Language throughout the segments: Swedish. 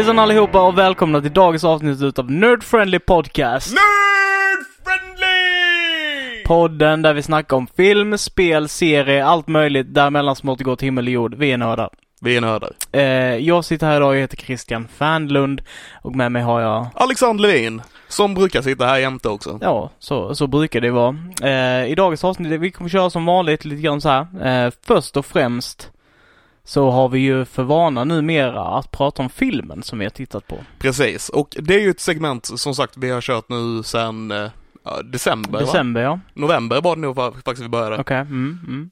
Hejsan allihopa och välkomna till dagens avsnitt utav Nerd Friendly Podcast. Nerd friendly! Podden där vi snackar om film, spel, serie, allt möjligt däremellan som återgår till himmel och jord. Vi är nördar. Vi är nördar. Eh, jag sitter här idag, jag heter Christian Fernlund och med mig har jag, Alexander Levin, som brukar sitta här jämte också. ja, så, så brukar det vara. Eh, I dagens avsnitt, vi kommer köra som vanligt lite grann så här. Eh, först och främst så har vi ju för vana numera att prata om filmen som vi har tittat på. Precis, och det är ju ett segment som sagt vi har kört nu sedan eh, ja, december, va? December ja. November var det nog fa- faktiskt vi började. Okej, mm, mm.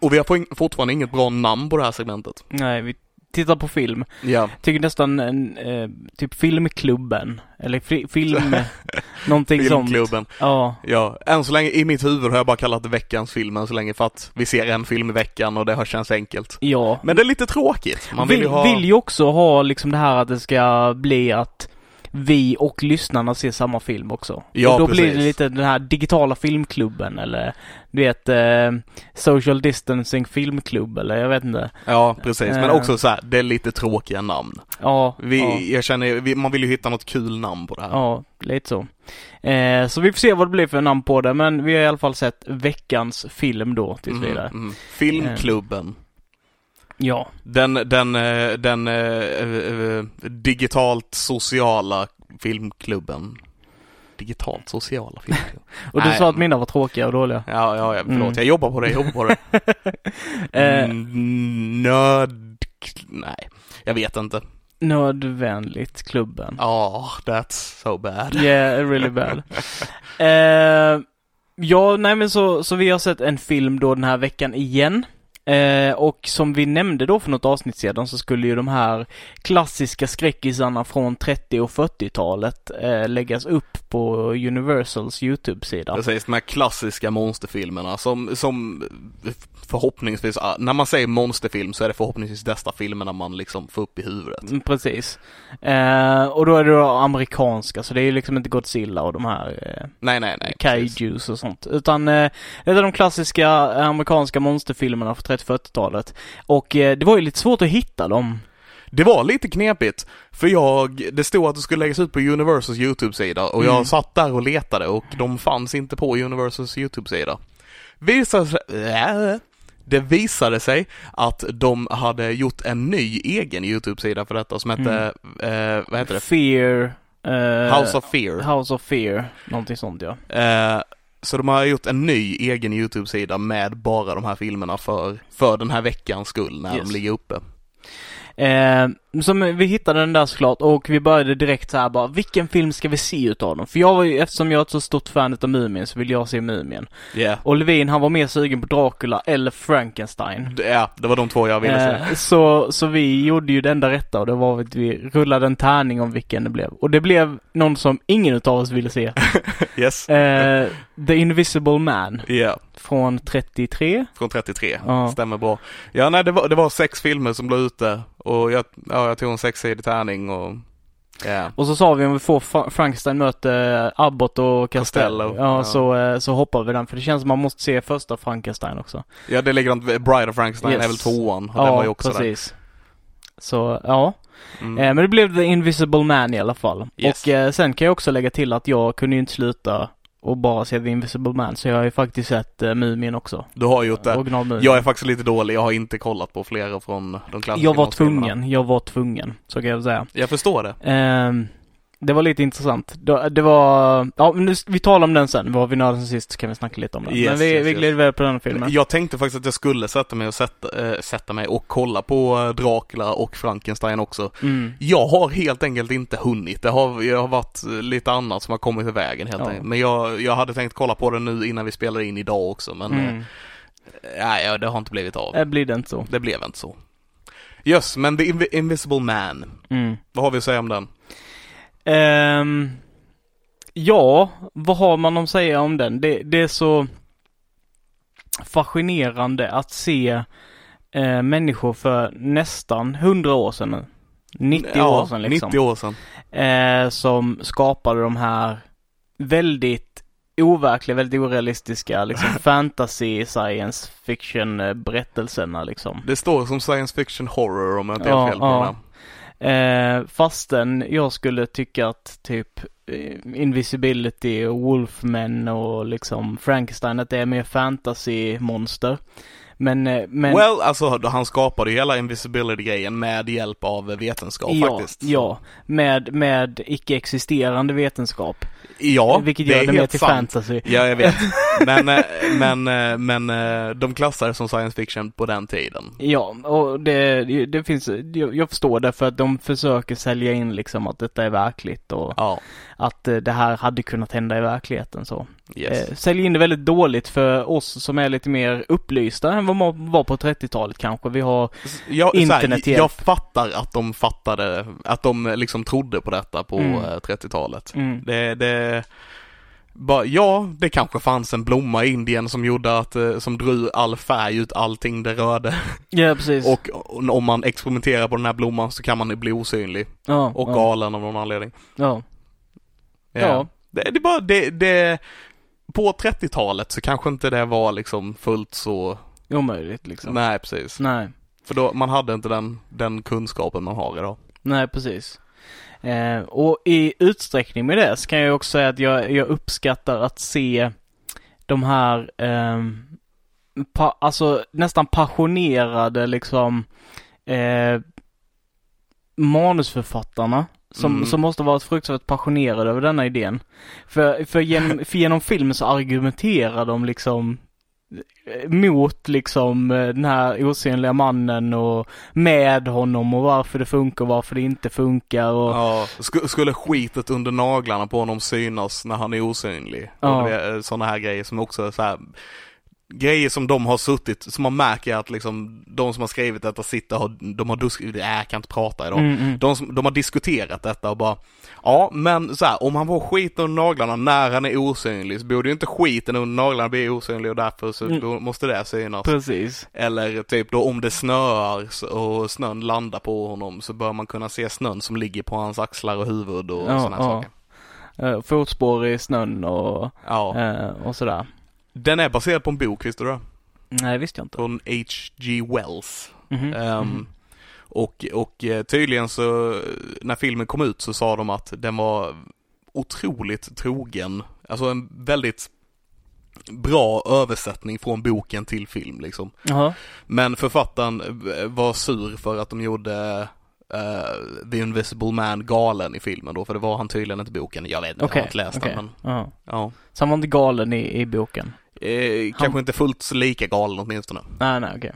Och vi har for- fortfarande inget bra namn på det här segmentet. Nej, vi tittar på film. Ja, Tycker nästan en, eh, typ filmklubben. Eller fi, film, någonting sånt. filmklubben. Ja, Ja, än så länge i mitt huvud har jag bara kallat det veckans film än så länge för att vi ser en film i veckan och det har känts enkelt. ja. Men det är lite tråkigt. Man vill, vill, ju ha... vill ju också ha liksom det här att det ska bli att vi och lyssnarna ser samma film också. Ja, och då blir det precis. lite den här digitala filmklubben eller du vet eh, social distancing filmklubb eller jag vet inte. Ja, precis. Men Eh. också så här, det är lite tråkiga namn. Ja, Vi, ja, jag känner, man vill ju hitta något kul namn på det här. ja lite så. Eh, så vi får se vad det blir för namn på det men vi har i alla fall sett veckans film då tills Mhm, vidare. mhm. Filmklubben. Ja, Den, den, eh, den eh, eh, digitalt sociala filmklubben. Digitalt sociala filmklubben. och du Nej. sa att mina var tråkiga och dåliga. Ja, ja, ja förlåt. Mm. Jag jobbar på det, jag jobbar på det. Mm, Nörd... Nej, jag vet inte. Nödvändigt klubben. Oh, that's so bad. Yeah, really bad. Eh, ja, nej men så, så vi har sett en film då den här veckan igen. Eh, och som vi nämnde då för något avsnitt sedan så skulle ju de här klassiska skräckisarna från 30 och 40-talet eh, läggas upp på Universals YouTube-sida. Precis, de här klassiska monsterfilmerna som, som förhoppningsvis, ah, när man säger monsterfilm så är det förhoppningsvis dessa filmerna man liksom får upp i huvudet. Mm, Precis. Eh, och då är det då amerikanska, så det är ju liksom inte Godzilla och de här eh, Nej, nej, nej. precis. kaijus och sånt. Utan eh, det är de klassiska amerikanska monsterfilmerna från 30-40-talet. Och eh, det var ju lite svårt att hitta dem. Det var lite knepigt, för jag, det stod att det skulle läggas ut på Universals YouTube-sida och jag Mm. satt där och letade och de fanns inte på Universals YouTube-sida. Visade sig, äh, det visade sig att de hade gjort en ny egen YouTube-sida för detta som hette, eh, vad heter det? Fear. eh, House of Fear. House of Fear. Någonting sånt ja. Eh, så de har gjort en ny egen YouTube-sida med bara de här filmerna för, för den här veckans skull när Yes. de ligger uppe. Eh, som vi hittade den där såklart och vi började direkt så här bara, vilken film ska vi se utav dem? För jag var ju, eftersom jag är ett så stort fan utav Mumien så vill jag se Mumien. Yeah. Och Levin han var mer sugen på Dracula eller Frankenstein. Ja, det var de två jag ville se. Eh, så, så vi gjorde ju det enda rätta och det var att vi rullade en tärning om vilken det blev. Och det blev någon som ingen utav oss ville se. Yes. Eh, The Invisible Man Ja, från 33. från 33. Ja. Stämmer bra. Ja, nej, det var, det var sex filmer som låg ute och jag, ja, jag tog en sexsidig tärning och ja. Och så sa vi om vi får Fra- Frankenstein möter Abbott och. Costello, Ja, ja. Så, eh, så hoppar vi den för det känns som man måste se första Frankenstein också. Ja, det ligger inte, Bride of Frankenstein Yes. är väl tvåan och den var ju också precis. Så, ja. där. Mm. Eh, men det blev The Invisible Man i alla fall. Yes. Och eh, sen kan jag också lägga till att jag kunde ju inte sluta och bara se The Invisible Man, så jag har ju faktiskt sett uh, Mumien också. Du har gjort det. Original. Jag är faktiskt lite dålig, jag har inte kollat på flera från de klassiska jag var tvungen, jag var tvungen, så kan jag säga. Jag förstår det. Ehm, det var lite intressant. Det, var, ja nu, vi talar om den sen, var vi nördar sen sist så kan vi snacka lite om den. Yes, men vi, yes, vi yes. glider väl på den filmen. Jag tänkte faktiskt att jag skulle sätta mig och sätta, äh, sätta mig och kolla på eh, Dracula och Frankenstein också. Mm. Jag har helt enkelt inte hunnit. Det har, jag har varit eh, lite annat som har kommit i vägen helt Ja. enkelt. Men jag, jag hade tänkt kolla på den nu innan vi spelar in idag också men Mm. nej, ja, det har inte blivit av. Det det inte så. Det blev inte så. Yes, men The Invi- Invisible Man. Mm. Vad har vi att säga om den? Ehm, ja, vad har man att säga om den? Det, det är så fascinerande att se eh, människor för nästan 100 år sedan nu. 90 år sedan liksom. 90 år sedan. Eh, som skapade de här väldigt overkliga, väldigt orealistiska liksom fantasy, science fiction eh, berättelserna liksom. Det står som science fiction horror om jag inte Ja, helt fel på ja. Eh, fastän jag skulle tycka att typ eh, Invisibility och Wolfman och liksom Frankenstein att det är mer fantasy-monster. Men, eh, men Well, alltså han skapade ju hela invisibility-grejen med hjälp av vetenskap ja, faktiskt. ja, med, med icke-existerande vetenskap. Ja, vilket det gör är det mer till sant. fantasy. Ja, jag vet. Men, eh, men, eh, men de klassar det som science fiction på den tiden. Ja, och det, det finns, jag, jag förstår det för att de försöker sälja in liksom att detta är verkligt och Ja, att eh, det här hade kunnat hända i verkligheten så. yes. Eh, säljer in det väldigt dåligt för oss som är lite mer upplysta än vad man var på 30-talet kanske. Vi har, jag, så här, jag fattar att de fattade, att de liksom trodde på detta på Mm. eh, 30-talet. mm, Det, det, bara, ja, det kanske fanns en blomma i Indien som gjorde att, eh, som drog all färg ut allting det rörde. ja precis. Och om man experimenterar på den här blomman så kan man bli osynlig ja, och ja, galen av någon anledning. ja, Ja. Det, det är bara, det, det, på 30-talet så kanske inte det var liksom fullt så, omöjligt liksom. nej precis. Nej, För då, man hade inte den, den kunskapen man har idag. nej precis. Eh, och i utsträckning med det så kan jag också säga att jag, jag uppskattar att se de här, ehm, pa, alltså nästan passionerade liksom, eh, manusförfattarna som, Mm. som måste varit fruktansvärt passionerade över denna idén. För, för, genom, för genom filmen så argumenterar de liksom eh, mot liksom eh, den här osynliga mannen och med honom och varför det funkar och varför det inte funkar och Ja, sk- skulle skitet under naglarna på honom synas när han är osynlig? Ja. Ja. Sådana här grejer som också är så här grejer som de har suttit, som man märker att liksom de som har skrivit detta sitter och de har dus- äh, jag kan inte prata idag. Mm, mm. De, som, de har diskuterat detta och bara, ja men så här, om han får skit under naglarna när han är osynlig så borde ju inte skiten under naglarna bli osynlig och därför så Mm. måste det synas. Precis. Eller typ då om det snöar och snön landar på honom så bör man kunna se snön som ligger på hans axlar och huvud och Ja, sådana ja. saker. Eh, fotspår i snön och, Ja. eh, och sådär. Den är baserad på en bok, visste du det? Nej, visste jag inte. Från H.G. Wells. Mhm, Ehm, mhm. och, och eh, tydligen så, när filmen kom ut så sa de att den var otroligt trogen. Alltså en väldigt bra översättning från boken till film liksom. Jaha. Men författaren eh, var sur för att de gjorde eh, The Invisible Man galen i filmen då, för det var han tydligen inte i boken. Jag vet inte, jag Okej. har inte läst okej. den men ja. Så han var inte galen i, i boken? Eh, kanske inte fullt så lika galen åtminstone. Nej, nej, okej.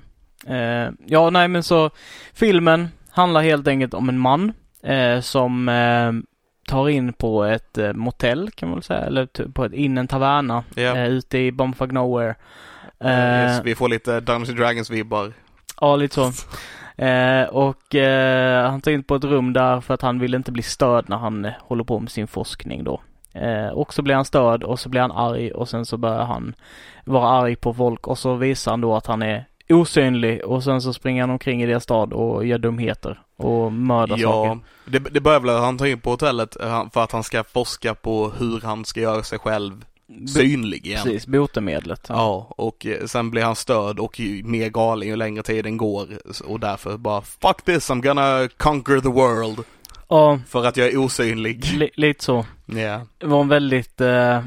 Eh, ja, nej men så filmen handlar helt enkelt om en man eh, som eh, tar in på ett eh, motell kan man väl säga, eller på ett, in en taverna eh, ute i Bumfuck Nowhere. Eh, yes, vi får lite Dungeons Dragons-vibbar. Ja, lite så. Eh, och eh, han tar in på ett rum där för att han vill inte bli störd när han eh, håller på med sin forskning då. Eh, och så blir han störd och så blir han arg och sen så börjar han vara arg på folk och så visar han då att han är osynlig och sen så springer han omkring i deras stad och gör dumheter och mördar Ja, saker. det, det börjar väl han tar in på hotellet eh, för att han ska forska på hur han ska göra sig själv synlig igen. Precis, botemedlet. Ja, och eh, sen blir han störd och mer galen ju längre tiden går och därför bara Fuck this, I'm gonna conquer the world. Ja, För att jag är osynlig. li- lite så. Ja. Det var en väldigt eh,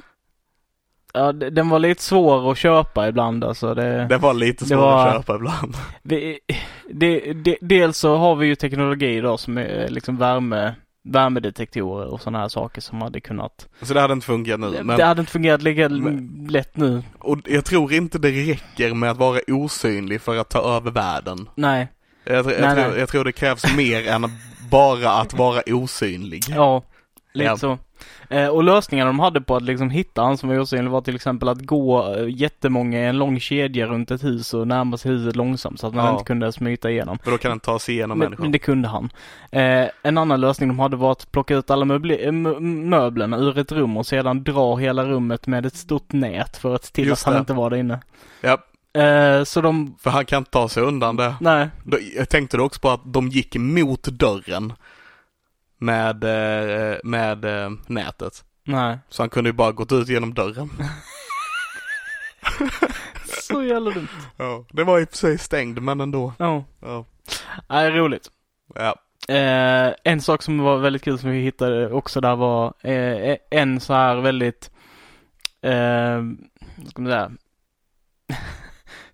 Ja, den var lite svår att köpa ibland alltså. Det, Det var lite Det svårt var- att köpa ibland. Vi, det, det, dels så har vi ju teknologi idag som är liksom värme, värmedetektorer och sådana här saker som hade kunnat. Så det hade inte funkat nu. det Men, hade inte fungerat lika men- lätt nu. och jag tror inte det räcker med att vara osynlig för att ta över världen. Nej. Jag, jag, Nej, tror, nej. jag tror det krävs mer än bara att vara osynlig. Ja. Lite Ja. så. Eh, och lösningarna de hade på att liksom hitta han som var osynlig var till exempel att gå eh, jättemånga i en lång kedja runt ett hus och närma sig huset långsamt så att man Ja. inte kunde smita igenom. För då kan den ta sig igenom Men, människan. men det kunde han. Eh, en annan lösning de hade var att plocka ut alla möble- eh, möblerna ur ett rum och sedan dra hela rummet med ett stort nät för att se till att han inte var där inne. Ja, Eh, så de, för han kan inte ta sig undan det. nej, Jag tänkte du också på att de gick mot dörren med, eh, med eh, nätet. nej. Så han kunde ju bara gått ut genom dörren. Så jävla dumt. Ja, det var i och för sig stängd men ändå. Ja. Ja. Nej, roligt. Ja. Eh, en sak som var väldigt kul som vi hittade också där var eh, en så här väldigt, eh, vad ska man säga,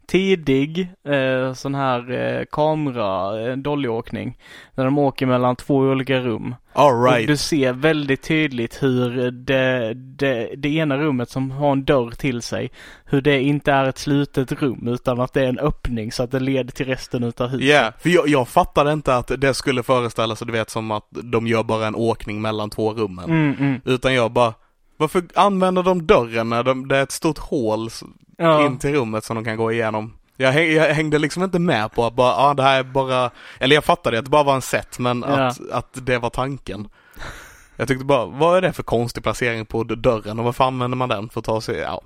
tidig eh, sån här eh, kamera, eh, dollyåkning. Där de åker mellan två olika rum. All Och right. du ser väldigt tydligt hur det, det, det ena rummet som har en dörr till sig, hur det inte är ett slutet rum utan att det är en öppning så att det leder till resten utav huset. Ja, för jag, jag fattade inte att det skulle föreställa sig, du vet som att de gör bara en åkning mellan två rummen. Mm, mm. Utan jag bara, varför använder de dörren när de, det är ett stort hål Ja. in till rummet som de kan gå igenom? Jag, häng, jag hängde liksom inte med på att bara, ah, det här är bara, eller jag fattade att det bara var en set men Ja. att, att det var tanken. Jag tyckte bara, vad är det för konstig placering på dörren och varför använder man den för att ta sig, ja.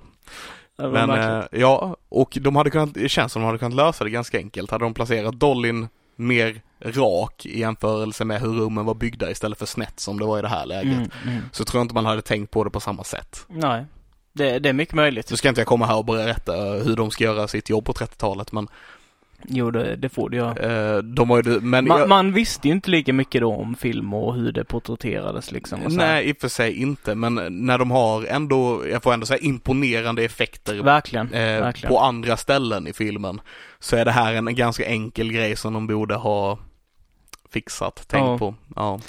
Men eh, ja, och de hade kunnat, det känns som de hade kunnat lösa det ganska enkelt. Hade de placerat Dollyn mer rak i jämförelse med hur rummen var byggda istället för snett som det var i det här läget. Mm, mm. Så tror jag inte man hade tänkt på det på samma sätt. Nej, det, det är mycket möjligt. Nu ska inte jag komma här och berätta eh, hur de ska göra sitt jobb på 30-talet men Jo, det, det får det göra. eh, de har ju, men Man, jag, man visste ju inte lika mycket då om film och hur det porträtterades liksom. Nej, i och för sig inte, men när de har ändå, jag får ändå säga imponerande effekter Verkligen, eh, verkligen. på andra ställen i filmen så är det här en ganska enkel grej som de borde ha fixat, tänkt Ja. på. Ja.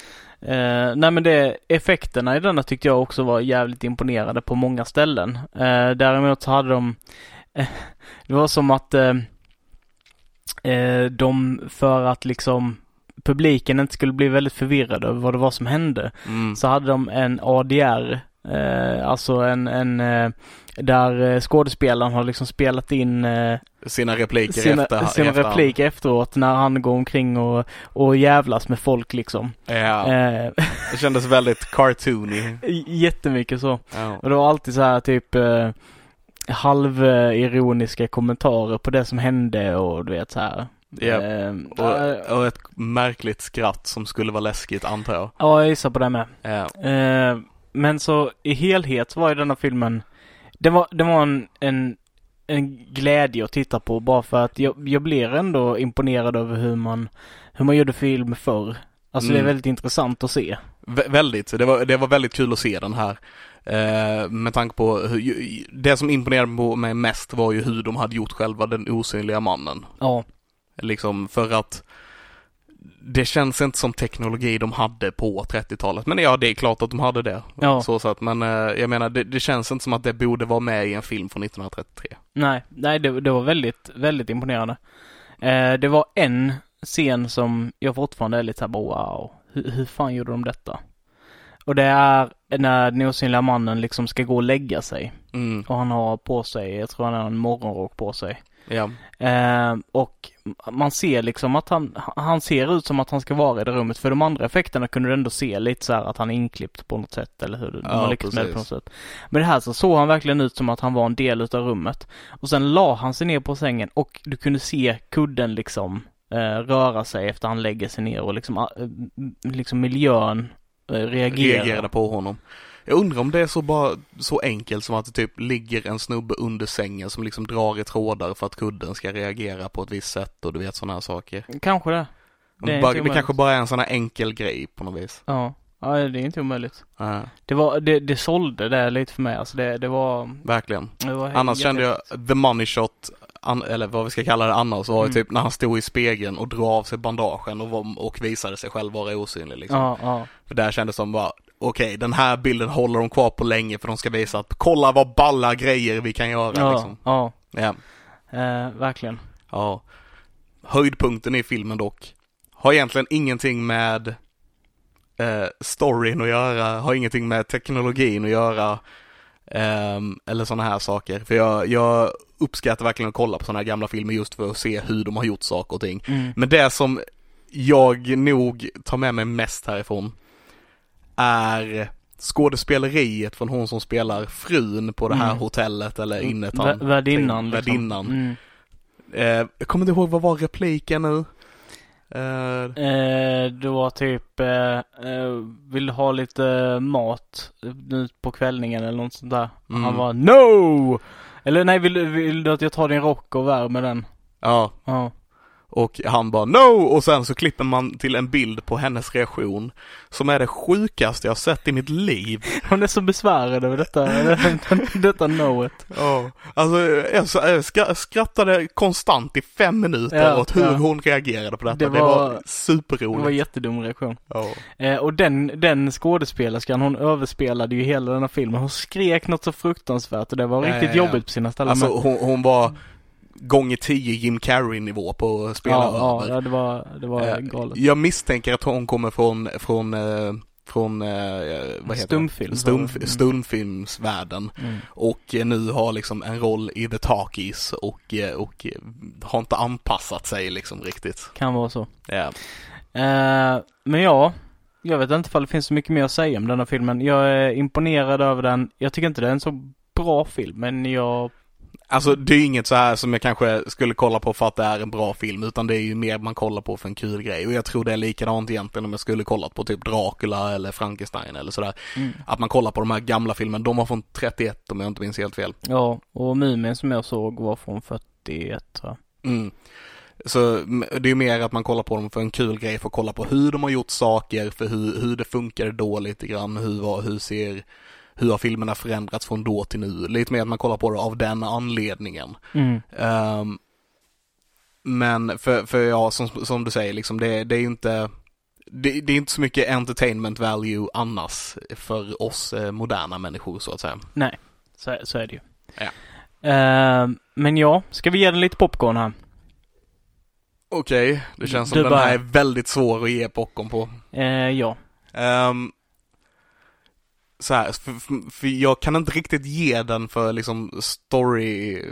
Eh, nej men det, effekterna i denna tyckte jag också var jävligt imponerande på många ställen. Eh, däremot så hade de, eh, det var som att eh, eh, de för att liksom publiken inte skulle bli väldigt förvirrad över vad det var som hände Mm. så hade de en ADR, eh, alltså en, en eh, där eh, skådespelaren har liksom spelat in eh, Sina repliker sina, efter, sina repliker efteråt när han går omkring och, och jävlas med folk liksom. Ja, Eh, det kändes väldigt cartoony. jättemycket så. Ja. Och det var alltid så här typ eh, halvironiska kommentarer på det som hände och du vet så här. Ja. Eh, eh, Och, och ett märkligt skratt som skulle vara läskigt antar jag. ja, jag gissar på det med. Ja. Eh, men så i helhet var ju denna filmen, det var, det var en, en, en glädje att titta på bara för att jag, jag blir ändå imponerad över hur man, hur man gjorde film förr. Alltså det är Mm. väldigt intressant att se. Vä- väldigt, det var, det var väldigt kul att se den här. Eh, med tanke på hur, det som imponerade på mig mest var ju hur de hade gjort själva den osynliga mannen. Ja, Liksom för att det känns inte som teknologi de hade på 30-talet. Men ja, det är klart att de hade det. Ja. Så att, men eh, jag menar, det, det känns inte som att det borde vara med i en film från 1933. nej, nej det, det var väldigt, väldigt imponerande. Eh, det var en scen som jag fortfarande är lite såhär wow, hur, hur fan gjorde de detta? Och det är när den osynliga mannen liksom ska gå och lägga sig. Mm, Och han har på sig, jag tror han har en morgonrock på sig. Ja. Eh, och man ser liksom att han, han ser ut som att han ska vara i det rummet. För de andra effekterna kunde du ändå se lite så här att han är inklippt på något sätt eller hur de Ja, har lyckats med det på något sätt. Men det här så såg han verkligen ut som att han var en del utav rummet. Och sen la han sig ner på sängen och du kunde se kudden liksom eh, röra sig efter han lägger sig ner och liksom, eh, liksom miljön eh, reagerar. Reagerade på honom. Jag undrar om det är så bara så enkelt som att det typ ligger en snubbe under sängen som liksom drar i trådar för att kudden ska reagera på ett visst sätt och du vet sådana här saker. Kanske det. Det bara, det kanske bara är en sån här enkel grej på något vis. Ja. Ja, det är inte omöjligt. Ja, Det var, det, det sålde det lite för mig alltså. Det, det var, verkligen. det var Annars kände jag the money shot, an, eller vad vi ska kalla det annars, var Mm. typ när han stod i spegeln och drog av sig bandagen och, var, och visade sig själv vara osynlig liksom. Ja, ja. För där kändes det som bara, okej den här bilden håller de kvar på länge för de ska visa att kolla vad balla grejer vi kan göra Ja, liksom. ja. Ja, Eh, verkligen. ja. Höjdpunkten i filmen dock, har egentligen ingenting med eh, storyn att göra, har ingenting med teknologin att göra. ehm, eller sådana här saker. För jag, jag uppskattar verkligen att kolla på sådana här gamla filmer just för att se hur de har gjort saker och ting. Mm. Men det som jag nog tar med mig mest härifrån är skådespeleriet från hon som spelar frun på det här Mm. hotellet eller innetan. Vä- Värdinnan liksom. Värdinnan. Mm. Eh, jag kommer inte ihåg vad var repliken nu? Eh, Eh, det var typ, eh, eh, vill ha lite mat nu på kvällningen eller något sånt där? Mm. Han var NO! Eller nej, vill, vill du att jag tar din rock och värmer den? ja, Ja. Och han bara no och sen så klipper man till en bild på hennes reaktion som är det sjukaste jag sett i mitt liv. Hon är så besvärad över detta, detta noet. Ja, alltså jag, skrattade konstant i fem minuter Ja, åt hur ja. hon reagerade på detta. Det Det var, var- Det superroligt. var en jättedum reaktion. ja. Eh, och den, den skådespelerskan, hon överspelade ju hela den här filmen. Hon skrek något så fruktansvärt och det var riktigt jobbigt på sina ställen. Alltså hon, hon var gånger tio Jim Carrey nivå på att spela ja, över. ja, det var, det var Eh, galet. Jag misstänker att hon kommer från, från, eh, från, eh, vad heter Stumfilm. det? Stum, Mm. stumfilmsvärlden. Mm. Och nu har liksom en roll i The Talkies och, och har inte anpassat sig liksom riktigt. Kan vara så. Ja. Eh, men ja, jag vet inte ifall det finns så mycket mer att säga om den här filmen. Jag är imponerad över den. Jag tycker inte det är en så bra film, men jag... Alltså det är inget så här som jag kanske skulle kolla på för att det är en bra film utan det är ju mer man kollar på för en kul grej och jag tror det är likadant egentligen om jag skulle kollat på typ Dracula eller Frankenstein eller sådär. Mm. Att man kollar på de här gamla filmerna, de var från 31 om jag inte minns helt fel. Ja, och Mumin som jag såg var från 41 tror jag. Mm. Så det är ju mer att man kollar på dem för en kul grej, för att kolla på hur de har gjort saker, för hur, hur det funkar då lite grann, hur, hur ser, hur har filmerna förändrats från då till nu? Lite mer att man kollar på det av den anledningen. Mm. Ehm, men för, för ja, som, som du säger, liksom, det, det är ju inte det, det är inte så mycket entertainment value annars för oss eh, moderna människor så att säga. Nej, så, så är det ju. Ja. Eh, men ja, ska vi ge den lite popcorn här? Okej, det känns som Du den bara- här är väldigt svår att ge popcorn på. Eh, ja. Um, så här, för, för, jag kan inte riktigt ge den för liksom story,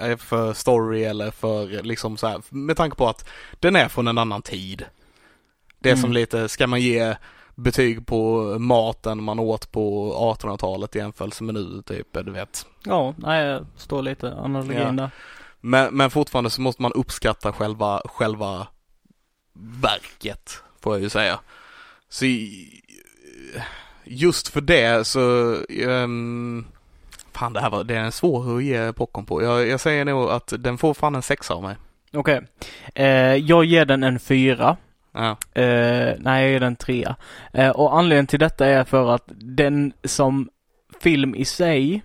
eh, för story eller för liksom så här, med tanke på att den är från en annan tid. Det är som Mm. lite, ska man ge betyg på maten man åt på 1800-talet i jämförelse med nu, typ, du vet. Ja, nej, jag står lite analogin Ja. där. Men, men fortfarande så måste man uppskatta själva, själva verket, får jag ju säga. Så just för det så, um, fan det här var, det är svår att ge popcorn på. Jag, jag säger nog att den får fan en sexa av mig. Okej. Eh, jag ger den en fyra. Ja. Eh, nej, jag ger den en trea. Eh, och anledningen till detta är för att den som film i sig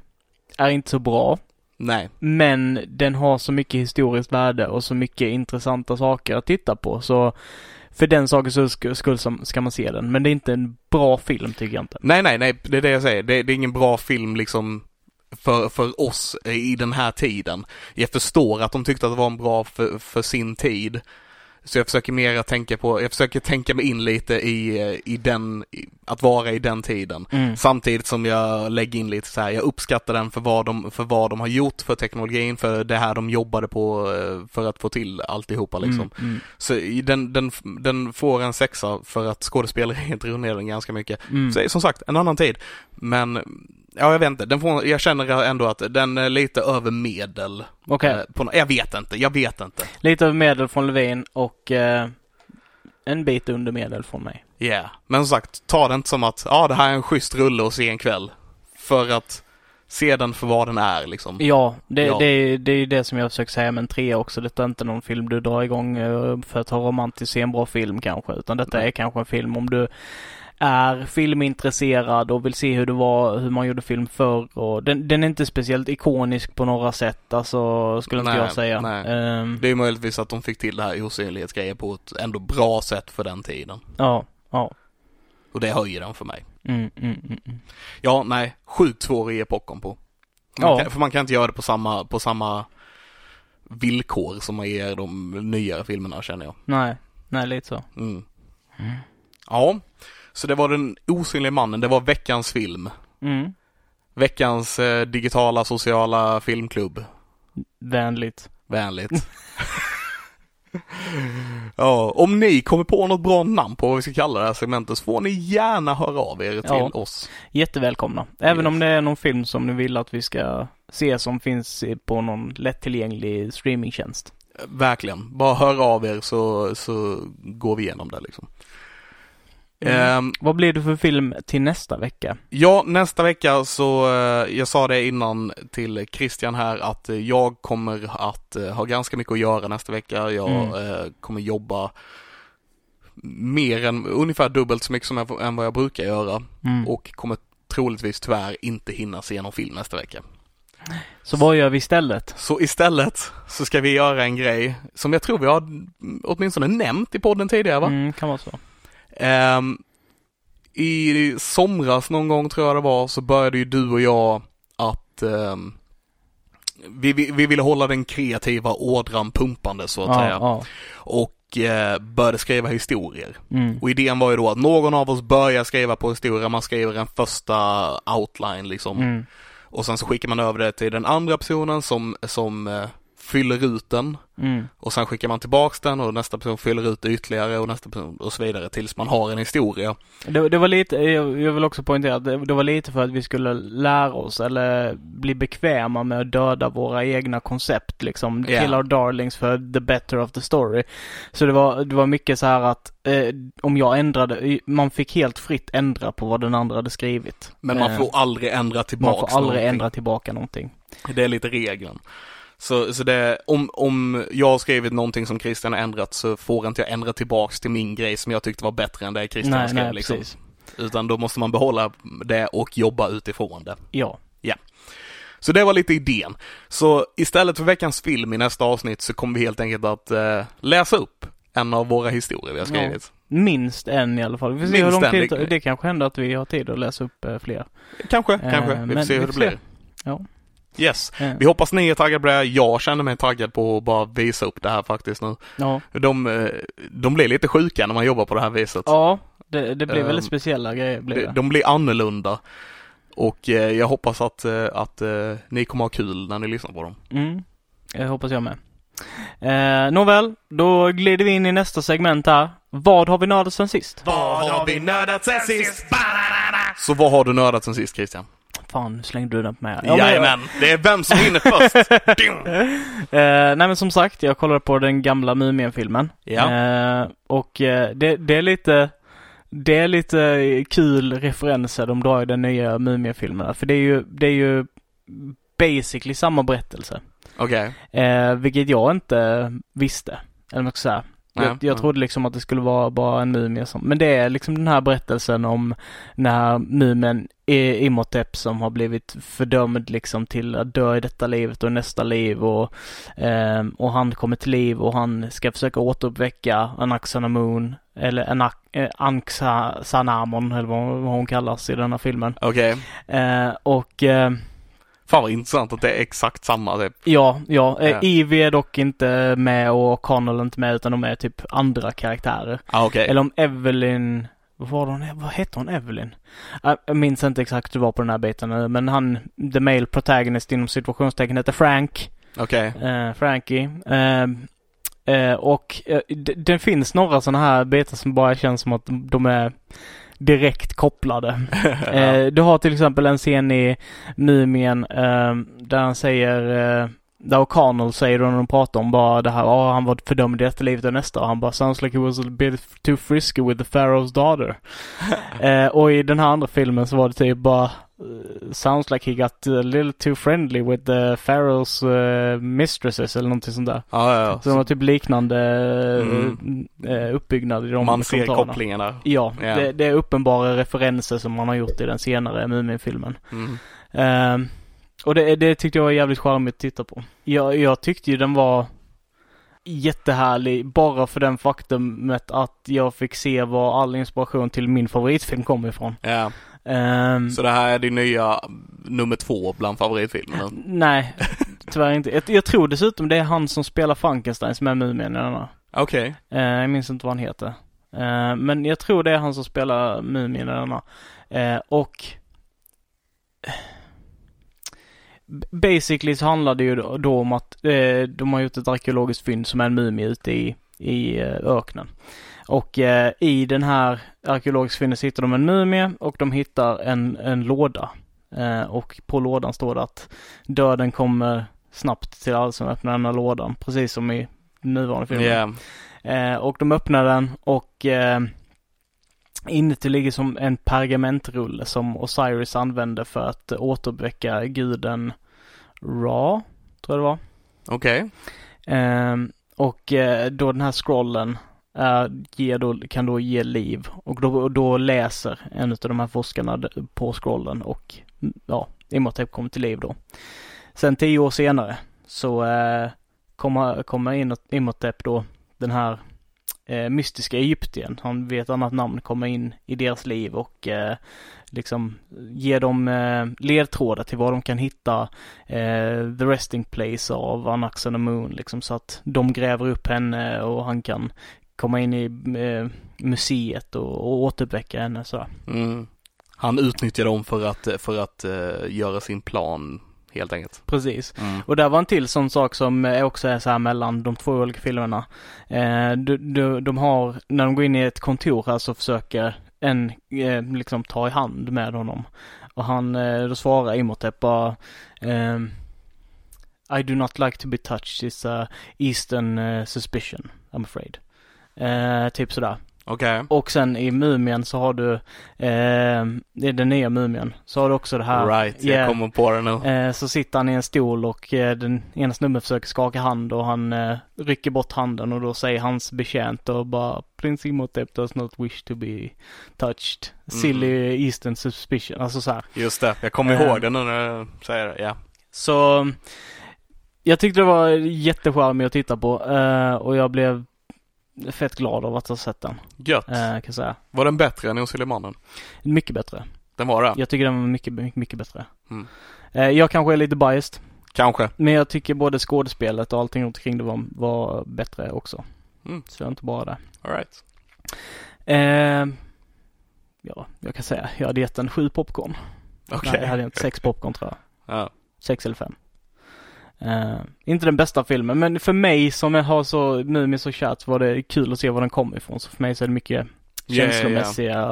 är inte så bra. Nej. Men den har så mycket historiskt värde och så mycket intressanta saker att titta på. Så för den sakens skull som- ska man se den. Men det är inte en bra film tycker jag inte. Nej, nej, nej, det är det jag säger. Det, det är ingen bra film liksom för, för oss i den här tiden. Jag förstår att de tyckte att det var en bra för, för sin tid. Så jag försöker mer att tänka på, jag försöker tänka mig in lite i, i den, i, att vara i den tiden. Mm. Samtidigt som jag lägger in lite så här, jag uppskattar den för vad de, för vad de har gjort för teknologin, för det här de jobbade på eh, för att få till alltihopa liksom. Mm, mm, Så den, den, den får en sexa för att skådespeleriet drar ner den ganska mycket. mm. Så, som sagt, en annan tid. Men, ja jag vet inte, den får, jag känner ändå att den är lite över medel. Okej, Eh, på, nå- jag vet inte, jag vet inte. lite över medel från Levin och eh, en bit under medel från mig. Ja, yeah. men som sagt, ta det inte som att, ja det här är en schysst rulle att se en kväll. För att se den för vad den är liksom. Ja, det, Ja. Det, det är ju det som jag försöker säga med en trea också. Detta är inte någon film du drar igång eh, för att ha romantiskt se en bra film kanske. Utan detta är kanske en film om du är filmintresserad och vill se hur det var, hur man gjorde film förr. Och den, den är inte speciellt ikonisk på några sätt, alltså skulle inte Nej, jag säga. nej. Ehm, Det är möjligtvis att de fick till det här osynlighetsgrejen på ett ändå bra sätt för den tiden. ja, ja. Och det höjer den för mig. Mm, mm, mm, mm. Ja, nej, sjukt svår att ge popcorn på. Man Ja. kan, för man kan inte göra det på samma, på samma villkor som man ger de nyare filmerna känner jag. Nej, nej lite så. Mm. Mm. Ja, så det var den osynliga mannen, det var veckans film. Mm. Veckans eh, digitala sociala filmklubb. Vänligt. Vänligt. ja, om ni kommer på något bra namn på vad vi ska kalla det här segmentet så får ni gärna höra av er till Ja. oss. Jättevälkomna. Även Yes. om det är någon film som ni vill att vi ska se som finns på någon lättillgänglig streamingtjänst. Verkligen. Bara hör av er så, så går vi igenom det liksom. Mm. Ehm, Vad blir det för film till nästa vecka? Ja, nästa vecka så, eh, jag sa det innan till Christian här att eh, jag kommer att eh, ha ganska mycket att göra nästa vecka. Jag Mm. eh, kommer jobba mer än, ungefär dubbelt så mycket som jag, än vad jag brukar göra Mm. och kommer troligtvis tyvärr inte hinna se någon film nästa vecka. Så vad gör vi istället? Så istället så ska vi göra en grej som jag tror vi har åtminstone nämnt i podden tidigare va? Mm, kan vara så. Ehm, I somras någon gång tror jag det var så började ju du och jag att ehm, vi, vi, vi ville hålla den kreativa ådran pumpande så att Ja, säga. ja. Och eh, började skriva historier. Mm. Och idén var ju då att någon av oss börjar skriva på historia, man skriver en första outline liksom. Mm. Och sen så skickar man över det till den andra personen som, som eh, fyller ut den. Mm. Och sen skickar man tillbaks den och nästa person fyller ut det ytterligare och nästa person och så vidare tills man har en historia. Det, det var lite, jag vill också poängtera att det, det var lite för att vi skulle lära oss eller bli bekväma med att döda våra egna koncept liksom. Ja. Kill our darlings för the better of the story. Så det var, det var mycket så här att eh, om jag ändrade, man fick helt fritt ändra på vad den andra hade skrivit. Men man Eh, får aldrig ändra man tillbaks får aldrig någonting. ändra tillbaka någonting. Det är lite regeln. Så, så det, om, om jag har skrivit någonting som Christian har ändrat så får inte jag ändra tillbaks till min grej som jag tyckte var bättre än det Christian nej, skrev nej, liksom. precis. Utan då måste man behålla det och jobba utifrån det. Ja. Så det var lite idén. Så istället för veckans film i nästa avsnitt så kommer vi helt enkelt att eh, läsa upp en av våra historier vi har skrivit. Minst en i alla fall. Vi får se hur lång tid det- kanske händer att vi har tid att läsa upp eh, fler. Kanske, Eh, kanske. Vi får se hur det blir. Ja. Yes. Eh, Vi hoppas ni är taggade på det. här. Jag känner mig taggad på att bara visa upp det här faktiskt nu. ja. De, eh, de blir lite sjuka när man jobbar på det här viset. ja, det, det blir väldigt speciella grejer. Blir De, det. de blir annorlunda. Och eh, jag hoppas att, eh, att eh, ni kommer ha kul när ni lyssnar på dem. Mm, det hoppas jag med. Eh, nåväl, då glider vi in i nästa segment här. Vad har vi nördat sen sist? Vad har vi nördat sen sist? Så vad har du nördat sen sist Christian? Fan, slängde du den på mig. Ja, men- Jajamän, det är vem som vinner först. Eh, nej men som sagt, jag kollade på den gamla Mumien-filmen. Ja. Eh, och eh, det, det är lite det är lite kul referenser de drar i den nya Mumien-filmerna. För det är ju, det är ju basically samma berättelse. Okej. Eh, vilket jag inte visste. Eller man ska säga. Nej, Jag, jag nej. trodde liksom att det skulle vara bara en mumie som, men det är liksom den här berättelsen om när mumien Imhotep som har blivit fördömd liksom till att dö i detta livet och nästa liv och, ehm, och han kommer till liv och han ska försöka återuppväcka Anaxanamun eller Anak, eh, Anxanamon eller vad, hon kallas i den här filmen. Okej. Eh, och eh, Fan vad intressant att det är exakt samma typ. Ja, ja. Ja. ja. Evie är dock inte med och Connell inte med utan de är typ andra karaktärer. Ah, okej. Eller om Evelyn, vad var hon, vad hette hon Evelyn? Jag, jag minns inte exakt hur det var på den här biten nu, men han, the male protagonist inom situationstecken heter Frank, Okej. eh, Frankie. Eh, eh, och eh, det, det finns några sådana här bitar som bara känns som att de är direkt kopplade. Eh, du har till exempel en scen i Mumien eh, där han säger eh, där O'Connell säger då när de pratar om bara det här, ja han var fördömd i detta livet och nästa. Och han bara sounds like he was a bit too frisky with the pharaoh's daughter. eh, och i den här andra filmen så var det typ bara sounds like he got a little too friendly with the pharaoh's eh, mistresses eller någonting sånt där. Ja, ja, Så de har typ liknande Mm. eh, uppbyggnad i de Man ser kopplingarna. Ja, Ja. Det, det är uppenbara referenser som man har gjort i den senare Mumin-filmen. Mm. Ehm, och det, det tyckte jag var jävligt charmigt att titta på. Jag, jag tyckte ju den var jättehärlig bara för den faktumet att jag fick se var all inspiration till min favoritfilm kom ifrån. Ja. Ehm, Så det här är din nya nummer två bland favoritfilmerna? nej, tyvärr inte. Jag, jag tror dessutom det är han som spelar Frankenstein som är Mumien i denna. Okej. Eh, jag minns inte vad han heter. Eh, men jag tror det är han som spelar Mumien i denna. Eh, och Basically så handlar det ju då, då om att eh, de har gjort ett arkeologiskt fynd som är en mumie ute i, i eh, öknen. Och eh, i den här arkeologiska fyndet hittar de en mumie och de hittar en, en låda. Eh, och på lådan står det att döden kommer snabbt till alla som öppnar den här lådan, precis som i nuvarande filmen. Yeah. Eh, och de öppnar den och eh, inuti ligger som en pergamentrulle som Osiris använde för att återuppväcka guden Ra, tror jag det var. Okej. Eh, och eh, då den här scrollen Eh, uh, ger då, kan då ge liv och då, då läser en av de här forskarna på scrollen och mm, ja, Imhotep kommer till liv då. Sen tio år senare så uh, kommer, kommer Imhotep då, den här uh, mystiska egyptiern, han vet ett annat namn, kommer in i deras liv och uh, liksom ger dem eh, ledtrådar till var de kan hitta eh, the resting place av Anax and the Moon liksom så att de gräver upp henne och han kan komma in i eh, museet och, och återuppväcka henne sådär. Mm. Han utnyttjar dem för att, för att eh, göra sin plan helt enkelt. Precis. Mm. Och där var en till sån sak som eh, också är så här mellan de två olika filmerna. Eh, de, de, de har, när de går in i ett kontor här så försöker en eh, liksom ta i hand med honom. Och han, eh, då svarar Imhotep bara ehm, I do not like to be touched, it's a eastern eh, suspicion, I'm afraid. Eh, typ sådär. Okej. Och sen i Mumien så har du, eh, det är den nya Mumien, så har du också det här. Right, Yeah. jag kommer på det nu. Eh, så sitter han i en stol och eh, den ena snubben försöker skaka hand och han eh, rycker bort handen och då säger hans betjänt och bara Prince Imhotep does not wish to be touched. Silly Eastern suspicion. Alltså så här. Just det, jag kommer Eh. ihåg det nu när du säger det, ja. Så jag tyckte det var jättecharmigt att titta på eh, och jag blev fett glad av att ha sett den. Gött. Eh, kan säga. Var den bättre än Osille mannen? Mycket bättre. Den var det? Jag tycker den var mycket, mycket, mycket bättre. Mm. Eh, jag kanske är lite biased. Kanske. Men jag tycker både skådespelet och allting runt omkring det var, var bättre också. Mm. Så jag är inte bara det. Alright. Eh, ja, jag kan säga, jag hade gett en sju popcorn. Okej. Nej, jag hade inte sex popcorn tror jag. Ja. Sex eller fem. Eh, inte den bästa filmen, men för mig som jag har så, Mumien så kärt var det kul att se var den kom ifrån. Så för mig så är det mycket Ja, ja, ja. känslomässiga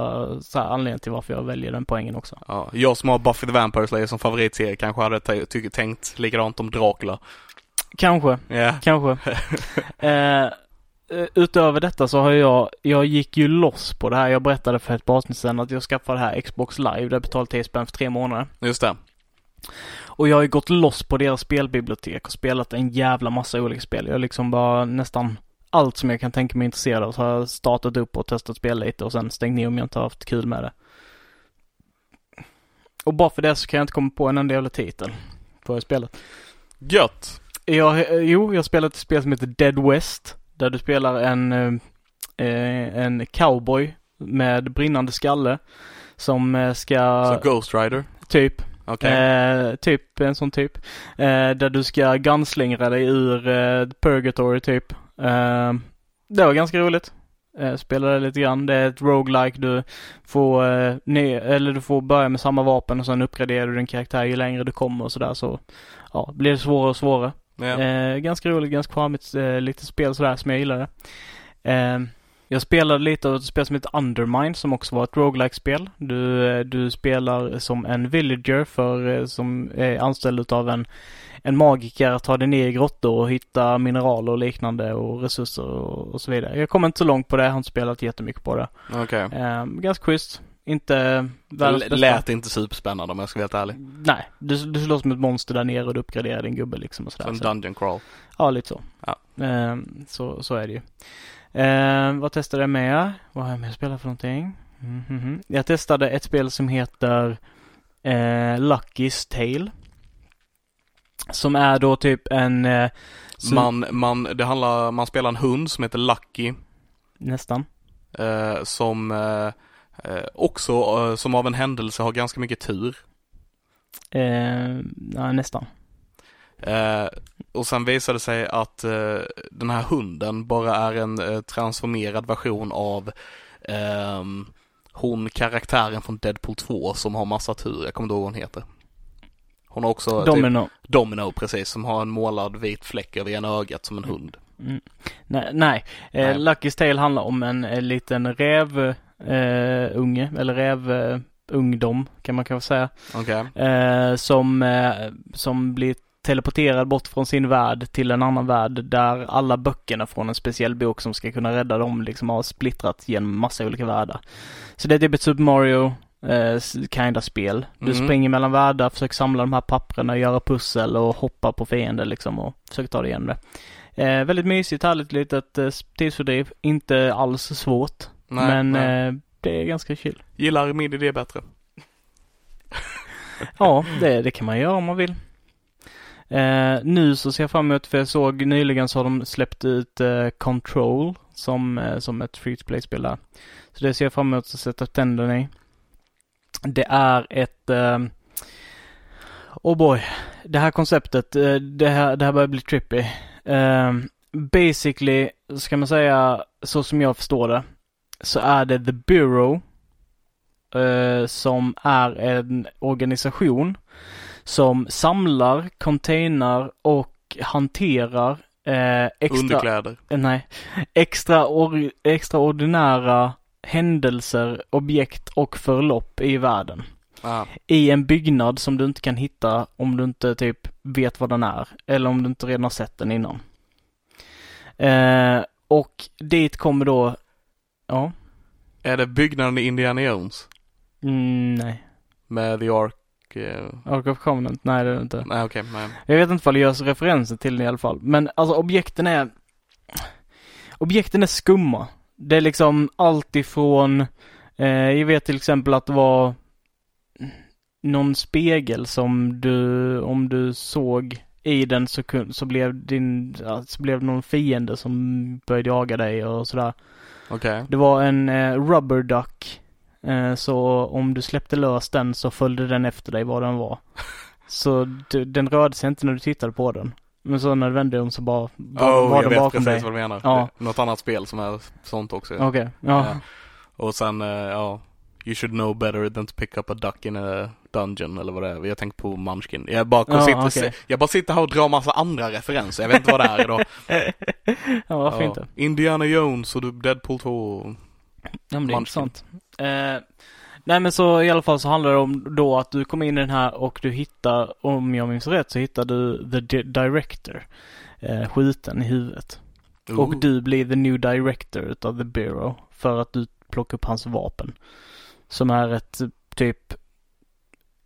Så här, anledningar till varför jag väljer den poängen också. ja. Jag som har Buffy the Vampire Slayer som favoritserie kanske hade ty- tänkt likadant om Dracula. Kanske, Ja. kanske. eh, utöver detta så har jag, jag gick ju loss på det här. Jag berättade för ett par avsnitt sedan att jag skaffade det här Xbox Live där jag betalade 10 spänn för tre månader. Just det. Och jag har ju gått loss på deras spelbibliotek och spelat en jävla massa olika spel. Jag har liksom bara nästan allt som jag kan tänka mig intresserad av så har jag startat upp och testat spela lite och sen stängt ner om jag inte har haft kul med det. Och bara för det så kan jag inte komma på en enda jävla titel på det spelet. Gött. Jag, eh, jo, jag har spelat ett spel som heter Dead West. Där du spelar en, eh, eh, en cowboy med brinnande skalle. Som ska, Så Ghost Rider. typ, Okej. Eh, typ, en sån typ. Eh, där du ska gunslingra dig ur eh, Purgatory typ. Eh, det var ganska roligt. Eh, spelade lite grann. Det är ett roguelike. Du får, eh, ner, eller du får börja med samma vapen och sen uppgraderar du din karaktär ju längre du kommer och sådär så ja, blir det svårare och svårare. ja. Eh, ganska roligt, ganska charmigt, eh, lite spel sådär som jag gillade. Jag spelade lite av ett spel som heter Undermine som också var ett roguelike spel Du, eh, du spelar som en villager för, eh, som är anställd utav en, en magiker att ta dig ner i grottor och hitta mineraler och liknande och resurser och, och så vidare. Jag kommer inte så långt på det, jag har inte spelat jättemycket på det. Okej. Eh, ganska schysst. Inte världens bästa. lät inte superspännande om jag ska vara helt ärlig. Nej, du, du slåss som ett monster där nere och du uppgraderar din gubbe liksom och sådär. Som Så- Dungeon Crawl. Ja, lite så. Ja. Ehm, så, så är det ju. Ehm, vad testade jag med? Vad har jag med att spela för någonting? Mhm, mhm. Jag testade ett spel som heter eh, Lucky's Tale. Som är då typ en... Eh, som- Man, man, det handlar, man spelar en hund som heter Lucky. Nästan. Eh, som eh, eh, också, eh, som av en händelse har ganska mycket tur. Eh, ja, nästan. Eh, och sen visade det sig att eh, den här hunden bara är en eh, transformerad version av ehm, hon karaktären från Deadpool 2 som har massa tur. Jag kommer inte ihåg vad hon heter. Hon har också typ, Domino. Domino precis, som har en målad vit fläck över ena ögat som en hund. Mm. Nej, nej. Eh, Nej. Lucky's Tale handlar om en, eh, liten räv eh, unge, eller räv eh, ungdom kan man kanske säga. Okej. Eh, som, eh, som blir teleporterad bort från sin värld till en annan värld där alla böckerna från en speciell bok som ska kunna rädda dem liksom har splittrat genom massa olika världar. Så det är typ ett Super Mario eh, kinda spel. Du Mhm. springer mellan världar, försöker samla de här papperna, göra pussel och hoppa på fiender liksom och försöker ta dig igenom det. Eh, väldigt mysigt, härligt litet eh, tidsfördriv. Inte alls svårt. Nej, men nej. Eh, det är ganska chill. Gillar min idé bättre. Ja, det, det kan man göra om man vill. Eh, nu så ser jag fram emot, för jag såg nyligen så har de släppt ut eh, Control som, eh, som ett free to play-spel där. Så det ser jag fram emot att sätta tänderna i. Det är ett eh, Oh boy. Det här konceptet, eh, det här, det här börjar bli trippy. Eh, basically, ska man säga, så som jag förstår det, så är det The Bureau eh, som är en organisation som samlar, containar och hanterar eh, extra, Underkläder. eh, nej, extra or, extraordinära händelser, objekt och förlopp i världen. Ah. I en byggnad som du inte kan hitta om du inte typ vet vad den är. Eller om du inte redan har sett den innan. Eh, och dit kommer då, ja, Är det byggnaden i Indiana Jones? mm, nej. Med The Ark? Eh, Ark of Covenant, nej det är det inte. Nej okej, nej. Jag vet inte vad det görs referenser till den i alla fall. Men alltså objekten är Objekten är skumma. Det är liksom allt ifrån eh, Jag vet till exempel att det var någon spegel som du, om du såg i den så, kun, så blev din, så blev det någon fiende som började jaga dig och sådär. Okej. Det var en eh, rubber duck. Eh, så om du släppte lös den så följde den efter dig var den var. Så d- den rörde sig inte när du tittade på den. Men så när du vände om så bara var, Oh, var jag den vet bakom precis dig. vad du menar. Ja. Något annat spel som är sånt också. Okej, ja. Ja. Och sen, eh, ja. You should know better than to pick up a duck in a dungeon eller vad det är. Jag tänkte på Munchkin. Jag bara, Ja, sitter, okej. jag bara sitter här och drar massa andra referenser. Jag vet inte vad det är idag. ja, varför inte? Indiana Jones och Deadpool 2. Ja men det är Munchkin. intressant. Eh, nej men så i alla fall så handlar det om då att du kommer in i den här och du hittar, om jag minns rätt, så hittar du the di- director. Eh, skjuten i huvudet. Och Ooh. du blir the new director utav the bureau. För att du plockar upp hans vapen. Som är ett typ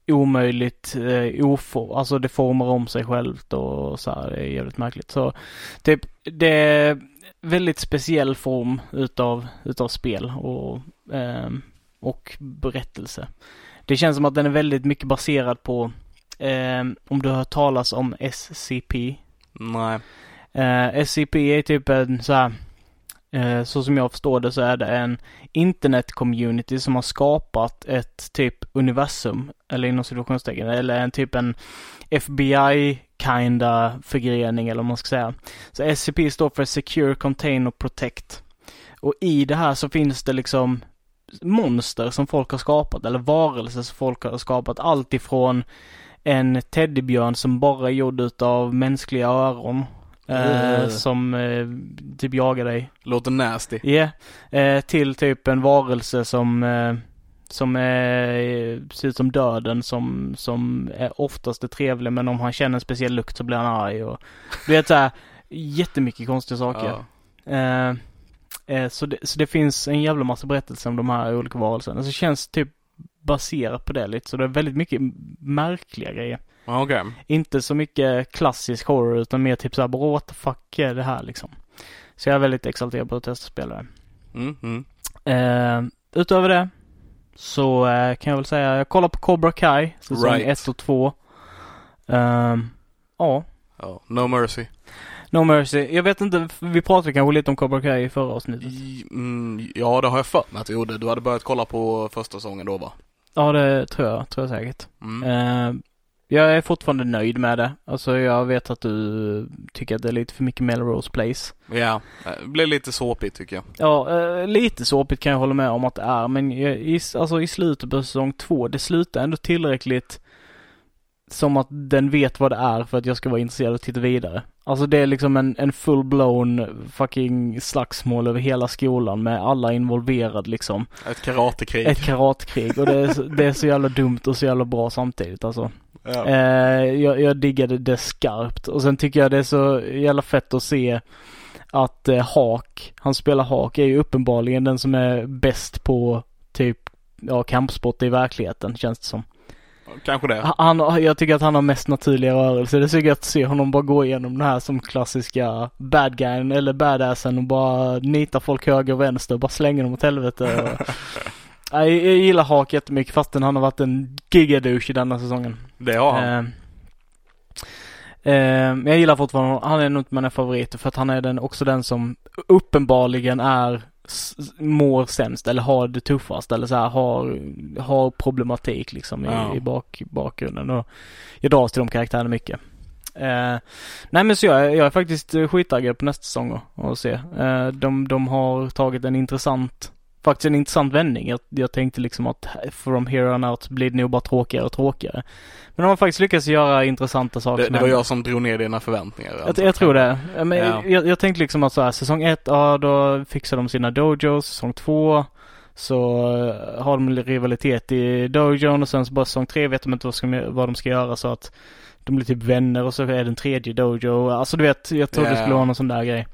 omöjligt, eh, ofo, alltså det formar om sig självt och så här, det är jävligt märkligt. Så typ det är väldigt speciell form utav, utav spel och, ehm, och berättelse. Det känns som att den är väldigt mycket baserad på, ehm, om du har hört talas om SCP, Nej. Eh, SCP är typ en så här, eh, så som jag förstår det så är det en internet-community som har skapat ett typ universum, eller inom situationstecken, eller en typ en FBI-kinda förgrening eller vad man ska säga. Så SCP står för Secure, Contain och Protect. Och i det här så finns det liksom monster som folk har skapat, eller varelser som folk har skapat. Allt ifrån en teddybjörn som bara är gjord utav mänskliga öron. Eh, Ugh. som eh, typ jagar dig. Låter nasty. Ja. Eh, till typ en varelse som eh, som är, ser ut som döden som, som är oftast är trevlig men om han känner en speciell lukt så blir han arg och du vet såhär jättemycket konstiga saker. Ja. Eh, eh, så, det, så det finns en jävla massa berättelser om de här olika varelserna. Så det känns typ baserat på det lite. Så det är väldigt mycket märkliga grejer. Okej. Inte så mycket klassisk horror utan mer typ såhär, what the fuck är det här liksom? Så jag är väldigt exalterad på att testa spela det. Mm, mm. Eh, utöver det så eh, kan jag väl säga, jag kollar på Cobra Kai, säsong Right. 1 och 2. Ehm, ja, Ja. No Mercy. No Mercy. Jag vet inte, vi pratade kanske lite om Cobra Kai i förra avsnittet. I, mm, ja, det har jag för mig att du gjorde. Du hade börjat kolla på första säsongen då va? Ja, det tror jag, tror jag säkert. Mm. Eh, Jag är fortfarande nöjd med det. Alltså jag vet att du tycker att det är lite för mycket Melrose Place. Ja, det blir lite såpigt tycker jag. Ja, eh, lite såpigt kan jag hålla med om att det är. Men i, alltså i slutet på säsong två, det slutar ändå tillräckligt som att den vet vad det är för att jag ska vara intresserad och titta vidare. Alltså det är liksom en, en full-blown fucking slagsmål över hela skolan med alla involverade liksom. Ett karatekrig. Ett karatekrig och det är, så, det är så jävla dumt och så jävla bra samtidigt alltså. Ja. Eh, jag, jag diggade det skarpt och sen tycker jag det är så jävla fett att se att eh, Hak, han spelar Hak, är ju uppenbarligen den som är bäst på typ ja, kampsport i verkligheten känns det som. Kanske det. Han, jag tycker att han har mest naturliga rörelser. Det är så gött att se honom bara gå igenom den här som klassiska bad guyen eller badassen och bara nita folk höger och vänster och bara slänga dem åt helvete. jag, jag gillar Hak jättemycket fastän han har varit en gigadouche i denna säsongen. Det har han. Eh, men jag gillar fortfarande han är nog inte mina favoriter för att han är den, också den som uppenbarligen är mår sämst eller har det tuffast eller så här har, har problematik liksom i, Ja. i bak, bakgrunden och jag dras till de karaktärerna mycket. Eh, nej men så jag, jag är faktiskt skittaggad på nästa säsong och, och se. Eh, de, de har tagit en intressant, faktiskt en intressant vändning. Jag, jag tänkte liksom att from here on out blir det nog bara tråkigare och tråkigare. Men de har faktiskt lyckats göra intressanta saker. Det, det var jag som drog ner dina förväntningar. Jag, jag tror det. Men Ja. jag, jag tänkte liksom att så här, säsong ett, ja då fixar de sina dojos. Säsong två så eh, har de rivalitet i dojon och sen så bara säsong tre vet de inte vad, ska, vad de ska göra så att de blir typ vänner och så är det en tredje dojo. Alltså du vet, jag trodde det Ja. skulle vara någon sån där grej.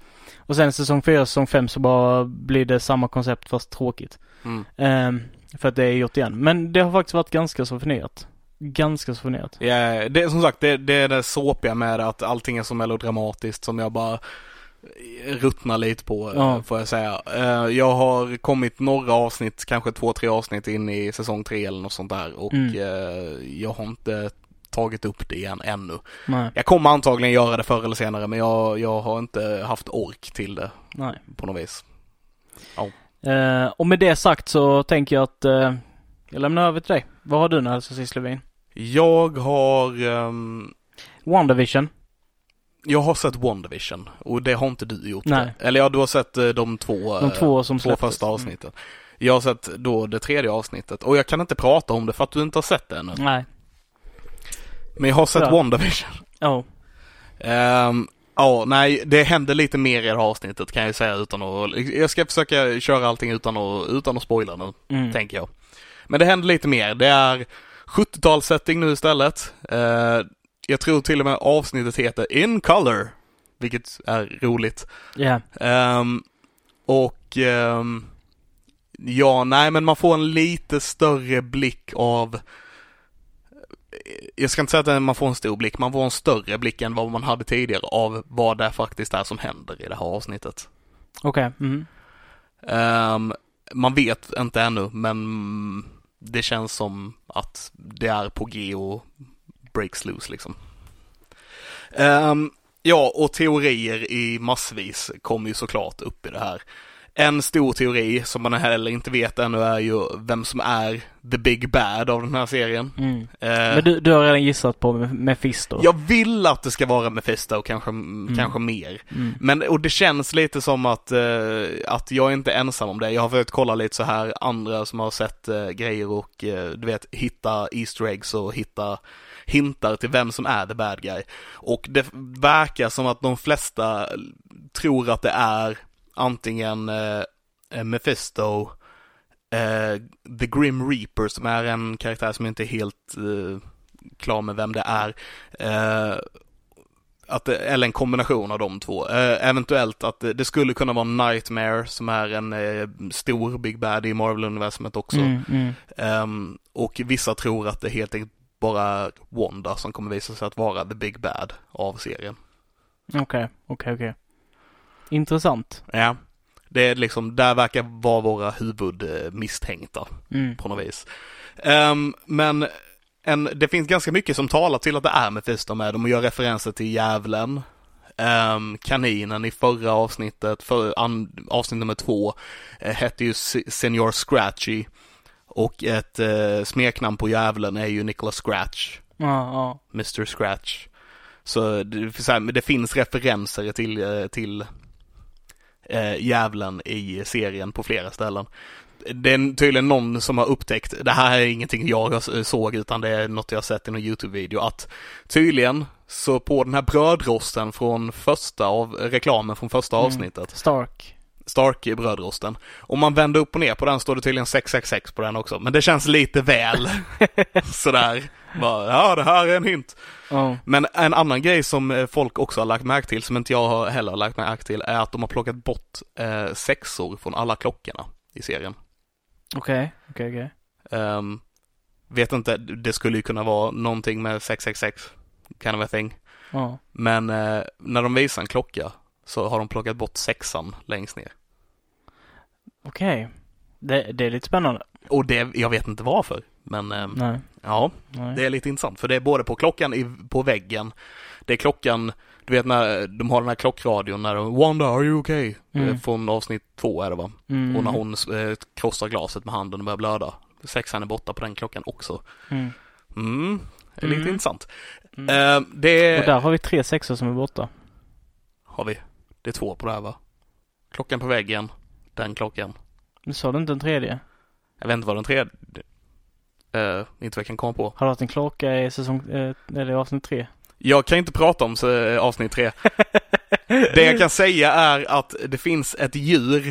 Och sen säsong fyra, säsong fem så bara blir det samma koncept fast tråkigt. Mm. Ehm, för att det är gjort igen. Men det har faktiskt varit ganska så förnyat. Ganska så förnyat. Ja, det, som sagt, det, det är det såpiga med att allting är så melodramatiskt som jag bara ruttnar lite på, Ja. eh, får jag säga. Eh, Jag har kommit några avsnitt, kanske två, tre avsnitt in i säsong tre eller något sånt där och Mm. eh, jag har inte tagit upp det igen ännu. Nej, Jag kommer antagligen göra det förr eller senare men jag, jag har inte haft ork till det nej. på något vis. Eh, och med det sagt så tänker jag att eh, jag lämnar över till dig. Vad har du när så sist Levin? Jag har ehm, WandaVision. Jag har sett WandaVision och det har inte du gjort. Nej. Eller ja, du har sett eh, de två, De eh, två som två första avsnitten. Jag har sett då det tredje avsnittet och jag kan inte prata om det för att du inte har sett det ännu. Mm. Nej. Men jag har sett Ja. WandaVision. Ja. Ehm, ja, nej, det händer lite mer i det här avsnittet kan jag säga utan att, jag ska försöka köra allting utan att, utan att spoila nu, Mm. tänker jag. Men det händer lite mer. Det är 70-talssetting nu istället. Eh, jag tror till och med avsnittet heter In Color, vilket är roligt. Ja. Ehm, och ehm, ja, nej men man får en lite större blick av jag ska inte säga att man får en stor blick, man får en större blick än vad man hade tidigare av vad det faktiskt är som händer i det här avsnittet. Okej. Mm. Ehm, man vet inte ännu, men det känns som att det är på G och breaks loose liksom. Ehm, ja, och teorier i massvis kommer ju såklart upp i det här. En stor teori som man heller inte vet ännu är ju vem som är the big bad av den här serien. Mm. Eh, Men du, du har redan gissat på Me- Mephisto? jag vill att det ska vara Mephisto, kanske, kanske mer. Mm. Men, och det känns lite som att, eh, att jag är inte ensam om det. Jag har försökt kolla lite så här andra som har sett eh, grejer och eh, du vet, hitta Easter eggs och hitta hintar till vem som är the bad guy. Och det verkar som att de flesta tror att det är antingen eh, Mephisto, eh, The Grim Reaper som är en karaktär som inte är helt eh, klar med vem det är. Eh, att det, eller en kombination av de två. Eh, eventuellt att det, det skulle kunna vara Nightmare som är en eh, stor Big Bad i Marvel-universumet också. Mm, mm. Ehm, och vissa tror att det helt enkelt bara Wanda som kommer visa sig att vara the Big Bad av serien. Okej, okej, okej. Intressant. Ja, det är liksom, där verkar vara våra huvudmisstänkta Mm. på något vis. Ehm, men en, det finns ganska mycket som talar till att det är Mephisto med. De gör referenser till djävulen, ehm, kaninen i förra avsnittet, för, an, avsnitt nummer två, eh, hette ju Se- Senior Scratchy. Och ett eh, smeknamn på djävulen är ju Nicholas Scratch. Ja, ja. Mr Scratch. Så det, så här, det finns referenser till, eh, till eh, djävulen i serien på flera ställen. Det är tydligen någon som har upptäckt, det här är ingenting jag såg utan det är något jag har sett i någon YouTube-video, att tydligen så på den här brödrosten från första av reklamen från första Mm. avsnittet, Stark. Stark i brödrosten. Om man vänder upp och ner på den står det tydligen 666 på den också, men det känns lite väl sådär. Bara, ja, det här är en hint. Ja. Men en annan grej som eh, folk också har lagt märke till, som inte jag har heller lagt märke till, är att de har plockat bort eh, sexor från alla klockorna i serien. Okej, okej, okej. Ehm, vet inte, det skulle ju kunna vara någonting med 666, kind of a thing. Ja. Men eh, när de visar en klocka så har de plockat bort sexan längst ner. Okej. Det, det är lite spännande. Och det, jag vet inte varför, men ehm, Nej. ja, Nej. det är lite intressant. För det är både på klockan i, på väggen, det är klockan, du vet när de har den här klockradion när de, Wanda, are you okay? Mm. Eh, Från avsnitt två är det va? Mm. Och när hon eh, krossar glaset med handen och börjar blöda. Sexan är borta på den klockan också. Mm. Mm, det är lite Mm. intressant. Mm. Eh, det Och där har vi tre sexor som är borta. har vi. Det är två på det här va? Klockan på väggen, den klockan. Men sa du inte en tredje? Jag vet inte vad den tredje, uh, inte vad jag kan komma på. Har du haft en klocka i säsong, eh, eller avsnitt tre? Jag kan inte prata om så, avsnitt tre. Det jag kan säga är att det finns ett djur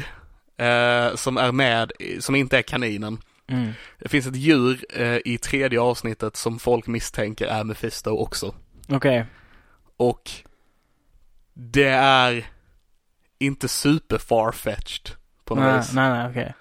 eh, som är med, som inte är kaninen. Mm. Det finns ett djur eh, i tredje avsnittet som folk misstänker är Mephisto också. Okej. Och det är inte super farfetched på något Nej, vis. nej, nej, okej.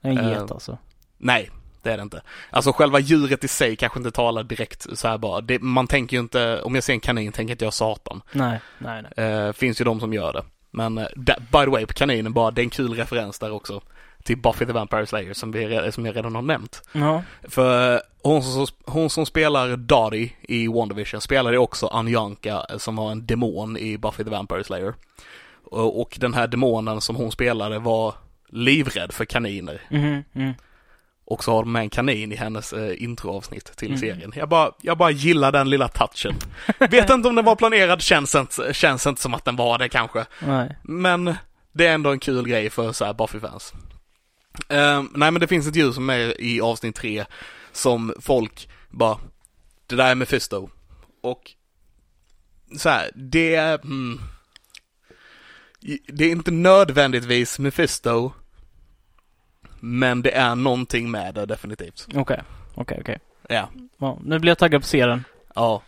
En Eh, get alltså. Nej, det är det inte. Alltså själva djuret i sig kanske inte talar direkt så här bara. Det, man tänker ju inte, om jag ser en kanin tänker inte jag satan. Nej, nej, nej. Eh, finns ju de som gör det. Men eh, da- by the way, på kaninen bara, det är en kul referens där också. Till Buffy the Vampire Slayer som, vi, som jag redan har nämnt. Ja. För hon som, hon som spelar Dottie i WandaVision spelade också Anjanka eh, som var en demon i Buffy the Vampire Slayer. Och, och den här demonen som hon spelade var livrädd för kaniner. Mhm, mm. Och så har de med en kanin i hennes eh, introavsnitt till Mm. serien. Jag bara, jag bara gillar den lilla touchen. Vet inte om den var planerad, känns inte, känns inte som att den var det kanske. Nej. Men det är ändå en kul grej för så här Buffy-fans. Ehm, nej men det finns ett djur som är i avsnitt tre som folk bara, det där är Mephisto. Och så här, det mm, det är inte nödvändigtvis Mephisto, men det är någonting med det definitivt. Okej. Okej, okej. Ja. Ja, nu blir jag taggad på att se den. Ja.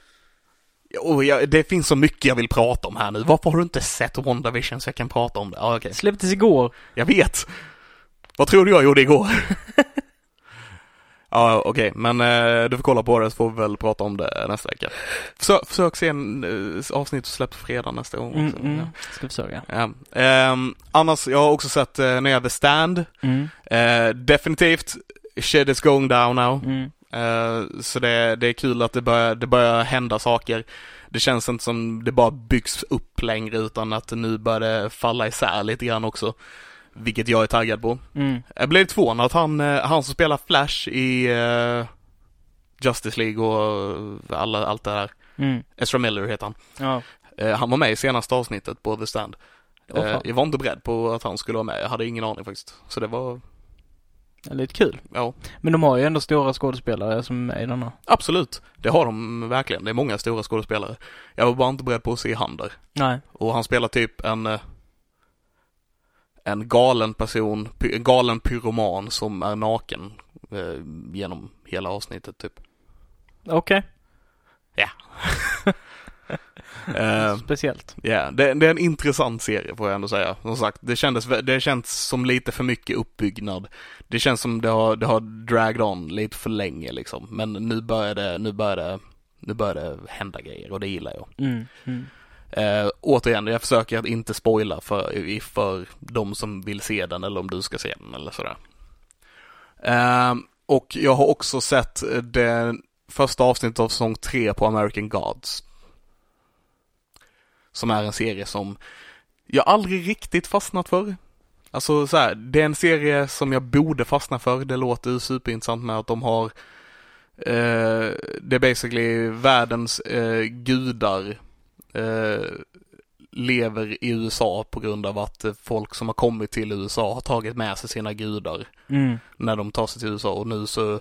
Och jag, det finns så mycket jag vill prata om här nu. Varför har du inte sett WandaVision så jag kan prata om det? Ja, okej. Släpptes igår. Jag vet. Vad tror du jag gjorde igår? ja, okej, men eh, du får kolla på det så får vi väl prata om det nästa vecka. Försök, försök se en eh, avsnitt som släpps fredag nästa gång Mm, också. mm. Ska försöka. Ja. Ja. Ehm, annars, jag har också sett uh, nya The Stand. Mm, Eh, definitivt, shit is going down now. mm. Eh, så det, det är kul att det börjar, det börjar hända saker. Det känns inte som det bara byggs upp längre utan att nu börjar det falla isär lite grann också. Vilket jag är taggad på. Mm. Jag blev lite förvånad att han, eh, han som spelar Flash i eh, Justice League och alla, allt det där. Mm. Ezra Miller heter han. Ja. Eh, han var med i senaste avsnittet på The Stand. Eh, fan. jag var inte beredd på att han skulle vara med. Jag hade ingen aning faktiskt. Så det var, lite kul. ja, Men de har ju ändå stora skådespelare som är i denna. absolut. Det har de verkligen. Det är många stora skådespelare. Jag var bara inte beredd på att se han där. Nej. Och han spelar typ en en galen person, en galen pyroman som är naken eh, genom hela avsnittet typ. Okej. Eh, Speciellt. Ja, det, det är en intressant serie får jag ändå säga. Som sagt, det kändes, det känns som lite för mycket uppbyggnad. Det känns som det har, det har dragged on lite för länge liksom. Men nu börjar det, nu börjar det, nu börjar det hända grejer och det gillar jag. Mm. Mm. Eh, återigen, jag försöker att inte spoila för, för de som vill se den eller om du ska se den eller sådär. Eh, och jag har också sett eh, det första avsnittet av säsong 3 på American Gods. Som är en serie som jag aldrig riktigt fastnat för. Alltså så här, det är en serie som jag borde fastna för. Det låter superintressant med att de har eh, det är basically världens eh, gudar eh, lever i USA på grund av att eh, folk som har kommit till USA har tagit med sig sina gudar Mm. när de tar sig till USA och nu så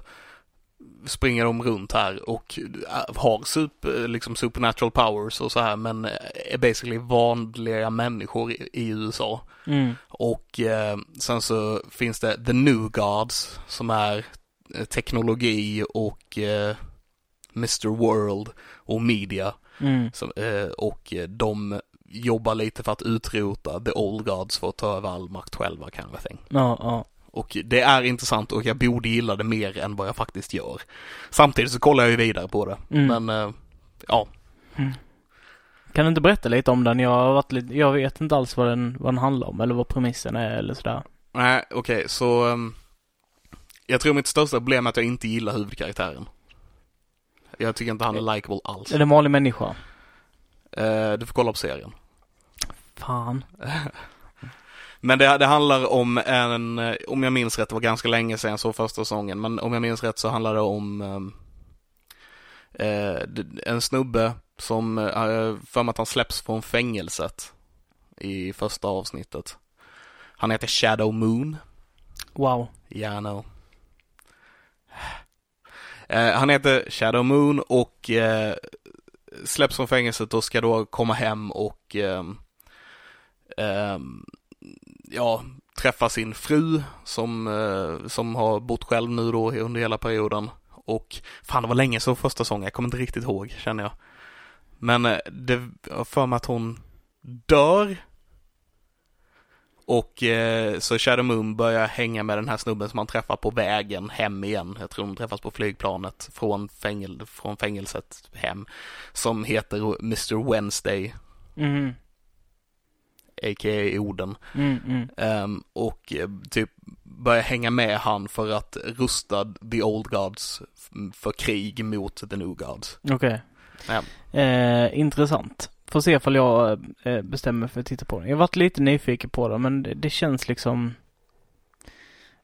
springer de runt här och äh, har super, liksom supernatural powers och så här men är basically vanliga människor i, i USA. Mm. Och eh, sen så finns det The New Gods som är eh, teknologi och eh, Mr World och media. Mm. Som, eh, och eh, de jobbar lite för att utrota The Old Gods för att ta över all makt själva kan jag tänka. Ja, ja. Och det är intressant och jag borde gilla det mer än vad jag faktiskt gör. Samtidigt så kollar jag ju vidare på det. Mm. Men eh, ja, Kan du inte berätta lite om den? Jag har varit lite, jag vet inte alls vad den, vad den handlar om eller vad premissen är eller sådär. nej okej så ehm, jag tror mitt största problem är att jag inte gillar huvudkaraktären. Jag tycker inte han är likable alls. Är det en vanlig människa? Eh, du får kolla på serien. Fan. Men det, det handlar om en, eh, om jag minns rätt, det var ganska länge sedan jag såg första säsongen, men om jag minns rätt så handlar det om eh, d- en snubbe som, eh, för mig att han släpps från fängelset i första avsnittet. Han heter Shadow Moon. Wow. Yeah, I know. Eh, han heter Shadow Moon och eh, släpps från fängelset och ska då komma hem och ehm, ehm, ja, träffa sin fru som, eh, som har bott själv nu då under hela perioden. Och fan det var länge så första säsongen, jag kommer inte riktigt ihåg känner jag. Men eh, det jag har för mig att hon dör. Och eh, så Shadow Moon börjar hänga med den här snubben som han träffar på vägen hem igen. Jag tror de träffas på flygplanet från, fängel från fängelset hem. Som heter Mr Wednesday, Mm. a.k.a. Oden. Mm, mm. Ehm, och eh, typ börjar hänga med han för att rusta the old gods för krig mot the new gods. Okej. Ja. Eh, intressant. Får se ifall jag eh, bestämmer för att titta på den. Jag varit lite nyfiken på den men det, det känns liksom...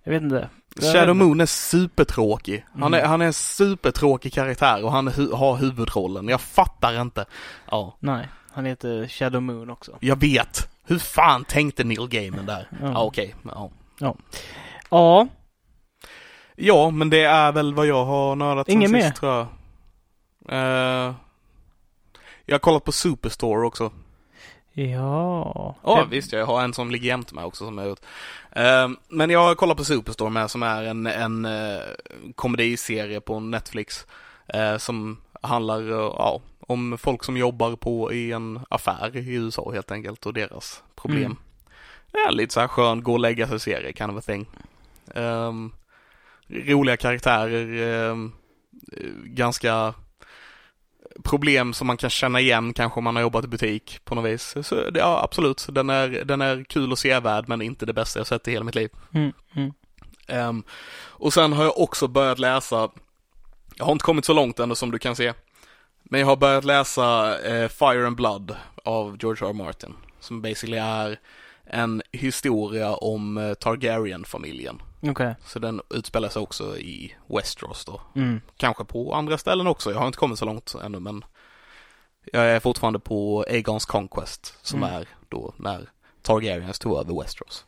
Jag vet inte. Shadow Moon är supertråkig. Han är, Mm. han är en supertråkig karaktär och han hu- har huvudrollen. Jag fattar inte. Ja, Nej, han heter Shadow Moon också. jag vet. Hur fan tänkte Neil Gaiman där? Ja, Ja. okej. Ja. Ja, ja, men det är väl vad jag har nördat sen Inget sist, mer? tror jag. Eh, jag har kollat på Superstore också. ja. Ja, Eh, visst, jag har en som ligger jämte mig också som har gjort. Ehm, men jag har kollat på Superstore med som är en, en uh, komediserie på Netflix. eh, som handlar eh, ja, om folk som jobbar på i en affär i USA helt enkelt och deras problem. Mm. Det är lite så här skön gå och lägga sig serie kind of a thing. Ehm, roliga karaktärer, eh, ganska problem som man kan känna igen kanske om man har jobbat i butik på något vis. Så ja, absolut, den är, den är kul och sevärd men inte det bästa jag sett i hela mitt liv. Mm, mm. Ehm, och sen har jag också börjat läsa, jag har inte kommit så långt ännu som du kan se, men jag har börjat läsa eh, Fire and Blood av George R. R. Martin, som basically är en historia om eh, Targaryen-familjen. Okej. Så den utspelar sig också i Westeros då. Mm. Kanske på andra ställen också, jag har inte kommit så långt ännu men jag är fortfarande på Aegons Conquest som Mm. är då när Targaryens tog över Westeros.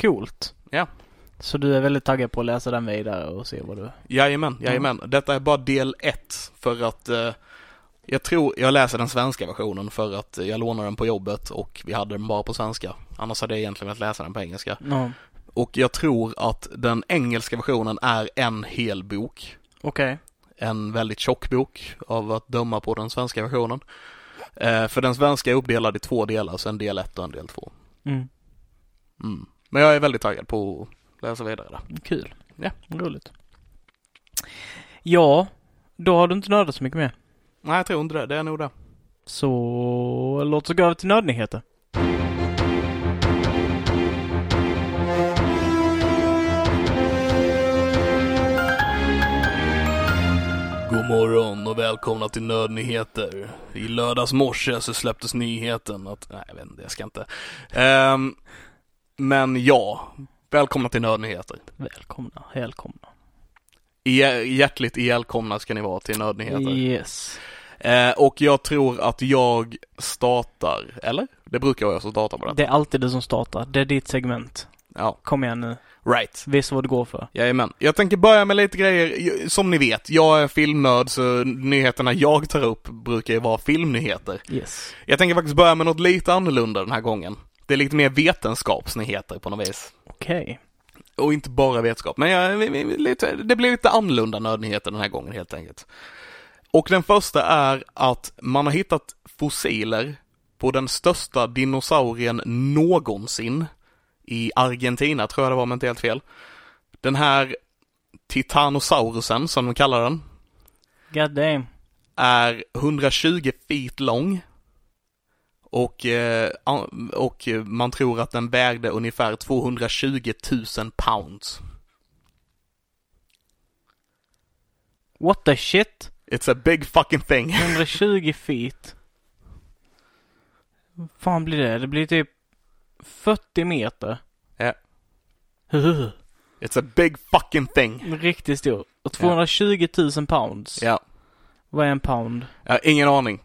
Coolt. Ja. Så du är väldigt taggad på att läsa den vidare och se vad du... Jajamän, jajamän. Detta är bara del ett för att eh, jag tror, jag läser den svenska versionen för att jag lånade den på jobbet och vi hade den bara på svenska. Annars hade jag egentligen velat läsa den på engelska. Ja. Och jag tror att den engelska versionen är en hel bok. Okej. En väldigt tjock bok av att döma på den svenska versionen. Eh, för den svenska är uppdelad i två delar, så en del ett och en del två. Mm. Mm. Men jag är väldigt taggad på att läsa vidare där. Kul. Ja. Roligt. Ja, då har du inte nördat så mycket mer. Nej, jag tror inte det. Det är nog det. Så låt oss gå över till nördnyheter. Morgon och välkomna till Nödnyheter. I lördags morse så släpptes nyheten att, nej jag vet inte, jag ska inte. Ehm, men ja, välkomna till Nödnyheter. Välkomna, välkomna. Hjär- Hjärtligt ihjälkomna ska ni vara till Nördnyheter. Yes. Eh, och jag tror att jag startar, eller? Det brukar vara jag som startar på det. Det är alltid du som startar. Det är ditt segment. Ja, Kom igen nu. Right. Visa vad du går för. Jajamän. Jag tänker börja med lite grejer. Som ni vet, jag är filmnörd så nyheterna jag tar upp brukar ju vara filmnyheter. Yes. Jag tänker faktiskt börja med något lite annorlunda den här gången. Det är lite mer vetenskapsnyheter på något vis. Okej. Och inte bara vetenskap, men jag, lite, det blir lite annorlunda nördnyheter den här gången helt enkelt. Och den första är att man har hittat fossiler på den största dinosaurien någonsin i Argentina, tror jag det var jag inte helt fel. Den här Titanosaurusen, som de kallar den, God damn. är 120 feet lång. Och, eh, och man tror att den vägde ungefär 220 000 pounds. What the shit? It's a big fucking thing. 120 feet. Vad fan blir det? Det blir typ 40 meter. Ja. It's a big fucking thing. Riktigt stor. Och 220 000 pounds. Ja, Vad är en pound? har ingen aning.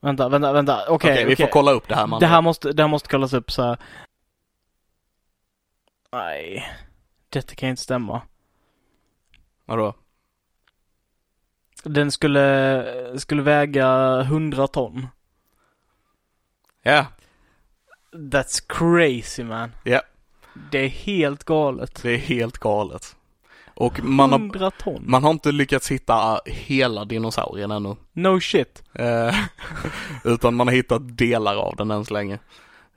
Vänta, vänta, vänta. Okej, Okej, vi okej. får kolla upp det här man. Det här måste, det här måste kollas upp så här. Nej. Detta kan inte stämma. Vadå? Den skulle, skulle väga 100 ton. Ja, That's crazy man. Ja. Det är helt galet. det är helt galet. Och man har, 100 ton? man har inte lyckats hitta hela dinosaurien ännu. No shit. Eh, utan man har hittat delar av den än så länge.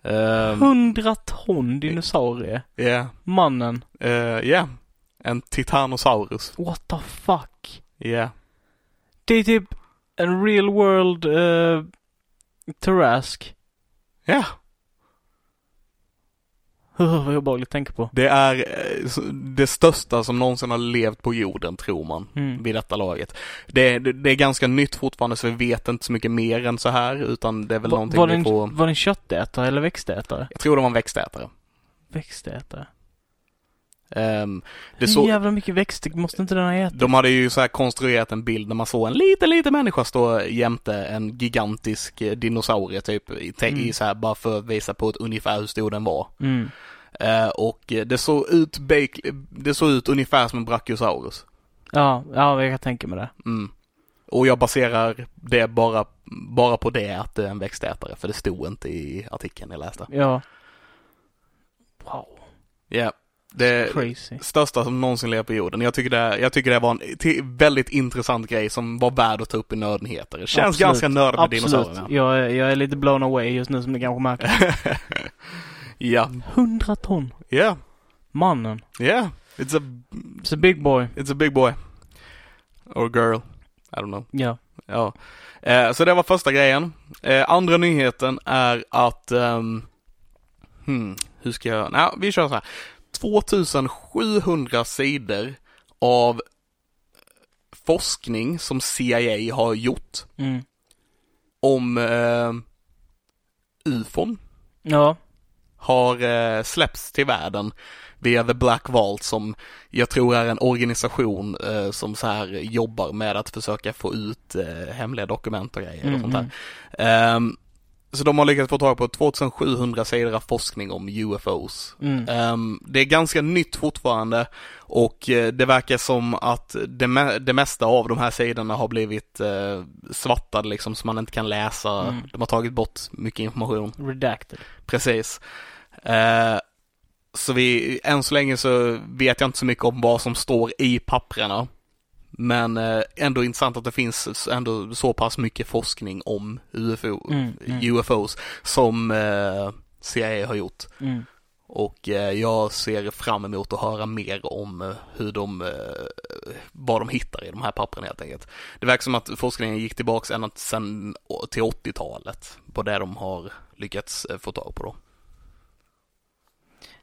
Eh, 100 ton dinosaurie. Ja, Mannen. eh, ja. En Titanosaurus. What the fuck? Ja. Det är typ en real world uh, Tarask. Ja, Vad obehagligt att tänka på. det är eh, det största som någonsin har levt på jorden, tror man. Mm. vid detta laget. Det, det, det är ganska nytt fortfarande så vi vet inte så mycket mer än så här utan det är väl Va- någonting var, vi får... var den köttätare eller växtätare? Jag tror de var en växtätare. Växtätare. Ehm, det så, jävla mycket växter måste inte den ha ätit? de hade ju så här konstruerat en bild när man såg en liten, liten människa stå jämte en gigantisk eh, dinosaurie typ i, Mm. så här bara för att visa på ett ungefär hur stor den var. Mm. Eh, och eh, det såg ut, det såg ut ungefär som en brachiosaurus. Ja, ja, jag kan tänka mig det. Mm. Och jag baserar det bara, bara på det att det är en växtätare, för det stod inte i artikeln jag läste. Ja. Wow. Ja, det Crazy. största som någonsin levt på jorden. Jag tycker det, jag tycker det var en väldigt intressant grej som var värd att ta upp i nördnyheter. Det känns Absolut. ganska nördigt med dinosaurierna. Jag, är- jag är lite blown away just nu som ni kanske märker. Ja, 100 ton. ja, Mannen. ja. It's a, It's a big boy. it's a big boy. Or girl. I don't know. Ja. Ja. Eh, så det var första grejen. Eh, andra nyheten är att, ehm, hmm, hur ska jag, nej, vi kör så här. 2700 sidor av forskning som CIA har gjort Mm. om eh, ufon Ja. har eh, släppts till världen via The Black Vault som jag tror är en organisation eh, som så här jobbar med att försöka få ut eh, hemliga dokument och grejer och Mm, sånt där. Ehm, så de har lyckats få tag på 2700 sidor av forskning om UFOs. Mm. Ehm, det är ganska nytt fortfarande och eh, det verkar som att det, me- det mesta av de här sidorna har blivit uh, svartade liksom så man inte kan läsa. Mm. De har tagit bort mycket information. Redacted. Precis. Eh, så vi, än så länge så vet jag inte så mycket om vad som står i papprena. Men eh, ändå intressant att det finns ändå så pass mycket forskning om UFO, Mm, mm. UFOs som eh, CIA har gjort. Mm. Och eh, jag ser fram emot att höra mer om hur de, vad de hittar i de här pappren helt enkelt. Det verkar som att forskningen gick tillbaks ända sen, till 80-talet på det de har lyckats få tag på då.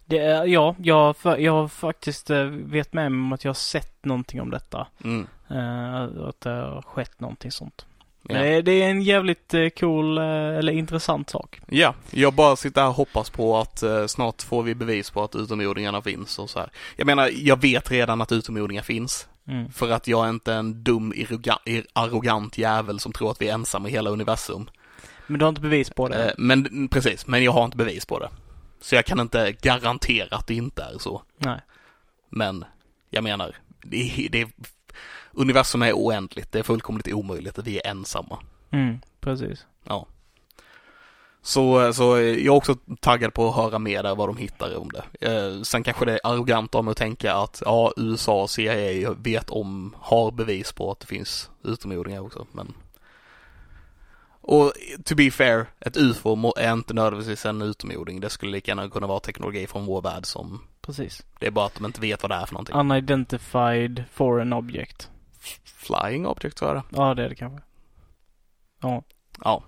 Det är, ja, jag, jag har faktiskt eh, vet med mig om att jag har sett någonting om detta. Mm. Eh, att det har skett någonting sånt. Ja. Det, är- en jävligt eh, cool, eller intressant sak. ja, jag bara sitter här och hoppas på att eh, snart får vi bevis på att utomjordingarna finns och så här. Jag menar, jag vet redan att utomjordingar finns. Mm. För att jag är inte en dum, arroga- arrogant jävel som tror att vi är ensamma i hela universum. Men du har inte bevis på det? Eh, Men precis, men jag har inte bevis på det. Så jag kan inte garantera att det inte är så. Nej. Men jag menar, det det universum är oändligt. Det är fullkomligt omöjligt att vi är ensamma. Mm, precis. Ja. Så, så jag är också taggad på att höra mer där vad de hittar om det. Eh, sen kanske det är arrogant av mig att tänka att ja, USA och CIA vet om, har bevis på att det finns utomjordingar också, men och to be fair, ett UFO är inte nödvändigtvis en utomjording. Det skulle lika gärna kunna vara teknologi från vår värld som, Precis. det är bara att de inte vet vad det är för någonting. Unidentified foreign object. Flying object tror jag det. Ja, det är det kanske. Ja. Ja.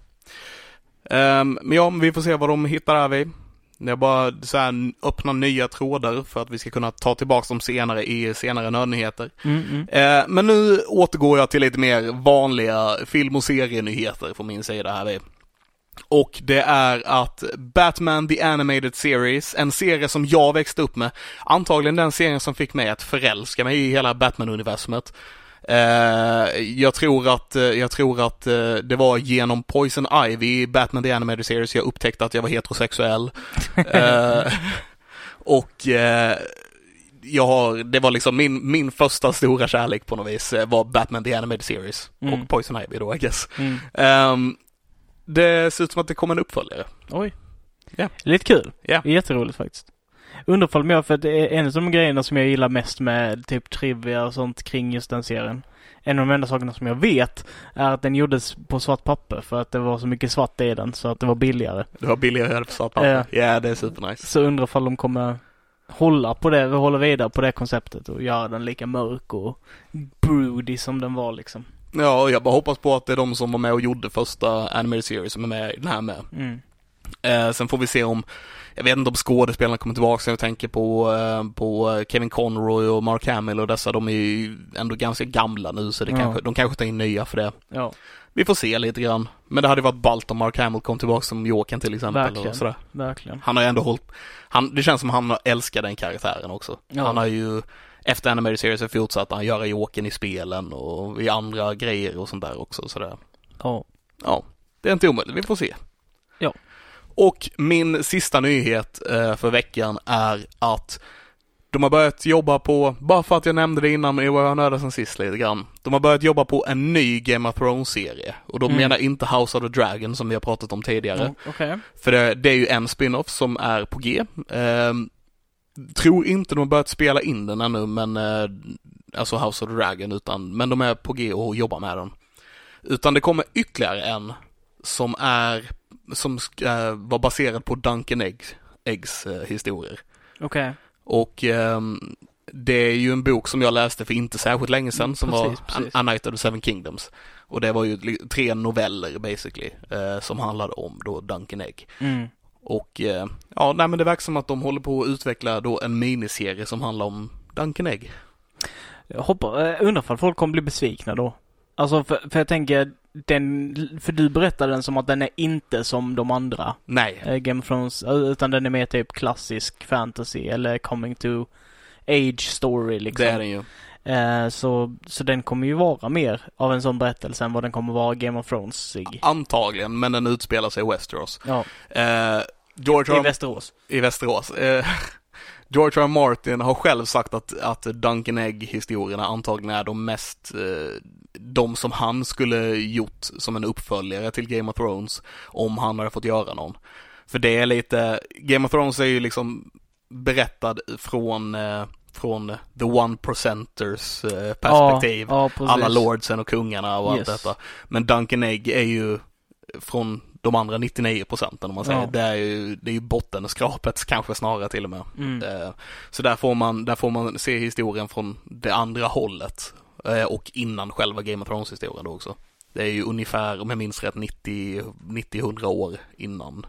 Ehm, men ja, vi får se vad de hittar här vid. Det är bara så här öppna nya trådar för att vi ska kunna ta tillbaka dem senare i senare nödnyheter. Mm, mm. Eh, men nu återgår jag till lite mer vanliga film och serienyheter från min sida här vid. Och det är att Batman The Animated Series, en serie som jag växte upp med, antagligen den serien som fick mig att förälska mig i hela Batman-universumet. Eh, jag tror att, eh, jag tror att eh, det var genom Poison Ivy Batman The Animated Series jag upptäckte att jag var heterosexuell. Och jag har, det var liksom min, min första stora kärlek på något vis var Batman The Animated Series Mm. och Poison Ivy då I guess. Mm. Ehm, det ser ut som att det kommer en uppföljare. Oj. Ja. Lite kul. Ja. Jätteroligt faktiskt. Ifall jag, för det är en av de grejerna som jag gillar mest med typ trivia och sånt kring just den serien. En av de enda sakerna som jag vet är att den gjordes på svart papper för att det var så mycket svart i den så att det var billigare. Det var billigare på svart papper. Ja, det är supernice. Så undrar ifall de kommer hålla på det, hålla vidare på det konceptet och göra den lika mörk och broody som den var liksom. Ja, jag bara hoppas på att det är de som var med och gjorde första Animated Series som är med i den här med. Mm. Eh, sen får vi se om, jag vet inte om skådespelarna kommer tillbaka, jag tänker på, eh, på Kevin Conroy och Mark Hamill och dessa, de är ju ändå ganska gamla nu så det Ja. kanske, de kanske tar in nya för det. Ja, Vi får se lite grann. Men det hade varit ballt om Mark Hamill kom tillbaka som Jokern till exempel. Verkligen. Och sådär. verkligen. Han har ju ändå hållit, han, det känns som han har älskat den karaktären också. Ja. Han har ju, efter Animated Series så fortsatte han göra Jokern i spelen och i andra grejer och sånt där också sådär. Ja. Ja, det är inte omöjligt, vi får se. Och min sista nyhet eh, för veckan är att de har börjat jobba på, bara för att jag nämnde det innan, men jag var nördad sen sist lite grann. De har börjat jobba på en ny Game of Thrones-serie. Och då Mm. menar inte House of the Dragon som vi har pratat om tidigare. Ja, Okej. För det, det är ju en spin-off som är på G. Ehm, tror inte de har börjat spela in den ännu, men eh, alltså House of the Dragon, utan, men de är på G och jobbar med den. Utan det kommer ytterligare en som är, som ska vara baserad på Duncan Eggs, Eggs eh, historier. Okej. Och ehm, det är ju en bok som jag läste för inte särskilt länge sedan som Precis, var precis. A, Night of the Seven Kingdoms. Och det var ju tre noveller basically, eh, som handlade om då Duncan Egg. Mm. Och eh, ja, nej men det verkar som att de håller på att utveckla då en miniserie som handlar om Duncan Egg. Jag hoppas, äh, undrar ifall folk kommer bli besvikna då. Alltså för, för jag tänker, den, för du berättade den som att den är inte som de andra Nej, eh, Game of Thrones, eh, utan den är mer typ klassisk fantasy eller coming to age story liksom. det är den ju. Eh, så, så den kommer ju vara mer av en sån berättelse än vad den kommer vara Game of Thrones-ig. Antagligen, men den utspelar sig i Westeros. Ja, Eh, George R. i Västerås. i Västerås. Eh, George R. Martin har själv sagt att, att Duncan Egg-historierna antagligen är de mest, eh, de som han skulle gjort som en uppföljare till Game of Thrones om han hade fått göra någon. För det är lite, Game of Thrones är ju liksom berättad från, eh, från the one percenters eh, perspektiv. Ja, ja. Alla lordsen och kungarna och Yes. allt detta. Men Duncan Egg är ju från de andra 99 procenten om man säger. Ja. Det är ju, det är ju bottenskrapet kanske snarare till och med. Mm. Eh, Så där får man, där får man se historien från det andra hållet. Eh, Och innan själva Game of Thrones historien då också. Det är ju ungefär, om jag minns rätt, 90, 90-100 år innan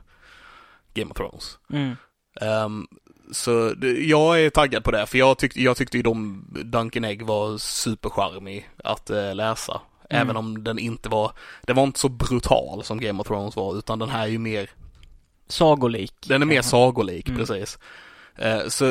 Game of Thrones. Mm. Ehm, så det, jag är taggad på det, för jag, tyck, jag tyckte ju de Duncan Egg var supercharmig att eh, läsa. Mm. Även om den inte var, den var inte så brutal som Game of Thrones var, utan den här är ju mer, Sagolik. den är mer sagolik, Mm. precis. Eh, så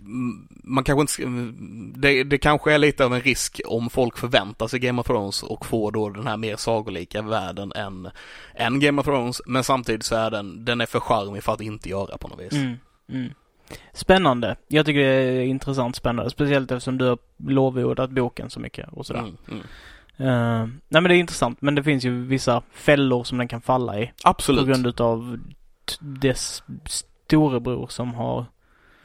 mm, man kanske inte, det, det kanske är lite av en risk om folk förväntar sig Game of Thrones och får då den här mer sagolika världen än, än Game of Thrones. Men samtidigt så är den, den är för charmig för att inte göra på något vis. Mm, mm. Spännande. Jag tycker det är intressant spännande. Speciellt eftersom du har lovordat boken så mycket och sådär. Mm, Eh, nej men det är intressant. Men det finns ju vissa fällor som den kan falla i. Absolut. På grund utav dess storebror som har...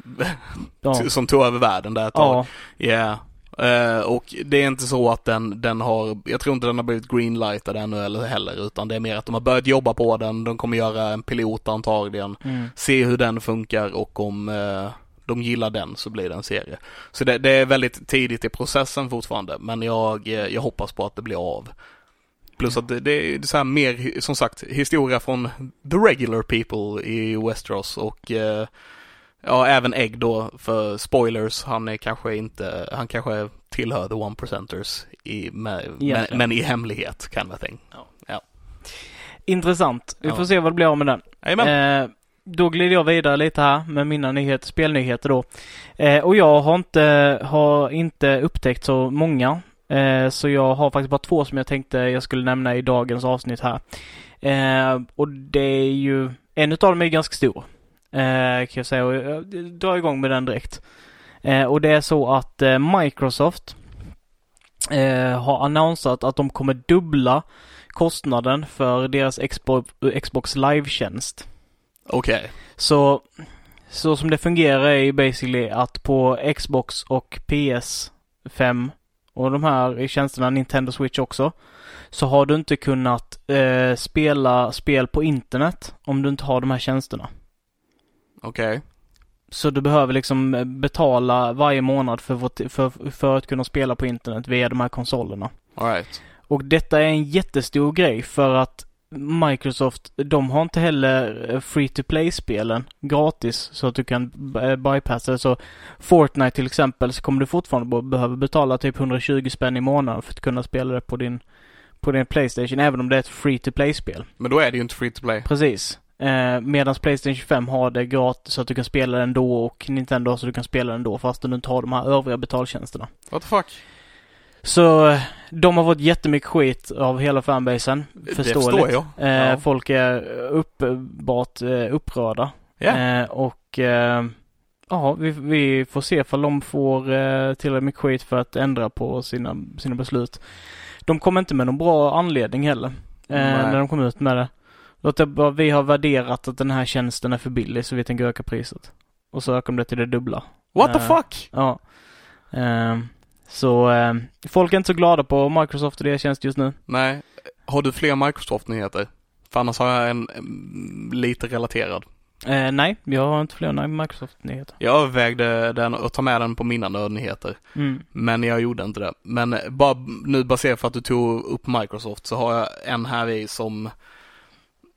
Ja. Som tog över världen där ett tag. ja. Ja. Eh, och det är inte så att den, den har, jag tror inte den har blivit greenlightad ännu eller heller, utan det är mer att de har börjat jobba på den, de kommer göra en pilot antagligen, Mm. se hur den funkar och om eh, de gillar den så blir det en serie. Så det, det är väldigt tidigt i processen fortfarande, men jag, eh, jag hoppas på att det blir av. Plus att det, det är så här mer, som sagt, historia från the regular people i Westeros och eh, Ja, även Egg då, för spoilers, han är kanske inte, han kanske tillhör the one percenters i, med, men, men i hemlighet, kind of thing. Intressant. Vi Ja. får se vad det blir av med den. Jajamän. Eh, då glider jag vidare lite här med mina nyheter, spelnyheter då. Eh, och jag har inte, har inte upptäckt så många. Eh, så jag har faktiskt bara två som jag tänkte jag skulle nämna i dagens avsnitt här. Eh, och det är ju, en utav dem är ganska stor. Eh, kan jag säga och jag drar igång med den direkt. Eh, och det är så att eh, Microsoft eh, har annonsat att de kommer dubbla kostnaden för deras Xbox, eh, Xbox Live-tjänst. Okej. Så, så som det fungerar är ju basically att på Xbox och PS5 och de här tjänsterna, Nintendo Switch också, så har du inte kunnat eh, spela spel på internet om du inte har de här tjänsterna. Okej. Så du behöver liksom eh, betala varje månad för, för, för att kunna spela på internet via de här konsolerna. Alright. Och detta är en jättestor grej för att Microsoft, de har inte heller eh, free to play-spelen gratis så att du kan eh, bypassa det. Så Fortnite till exempel så kommer du fortfarande be- behöva betala typ 120 spänn i månaden för att kunna spela det på din, på din Playstation även om det är ett free to play-spel. Men då är det ju inte free to play. Precis. Eh, Medan Playstation 25 har det gratis så att du kan spela den då och Nintendo så du kan spela den då fast du inte har de här övriga betaltjänsterna. What the fuck? Så de har fått jättemycket skit av hela fanbasen. Det Förståeligt. förstår jag. Eh, Ja. Folk är uppenbart eh, upprörda. Ja. Eh, och eh, ja, vi, vi får se ifall de får eh, tillräckligt mycket skit för att ändra på sina, sina beslut. De kom inte med någon bra anledning heller. Eh, när de kom ut med det. Låt det bara, vi har värderat att den här tjänsten är för billig så vi tänker öka priset. Och så ökar de det till det dubbla. What the Eh, fuck? Ja. Ehm, så eh, folk är inte så glada på Microsoft och deras tjänst just nu. Nej. Har du fler Microsoft-nyheter? För annars har jag en, mm, lite relaterad. Eh, nej, jag har inte fler Microsoft-nyheter. Jag övervägde den och ta med den på mina nödnyheter. Mm. Men jag gjorde inte det. Men bara nu baserat på att du tog upp Microsoft så har jag en här i som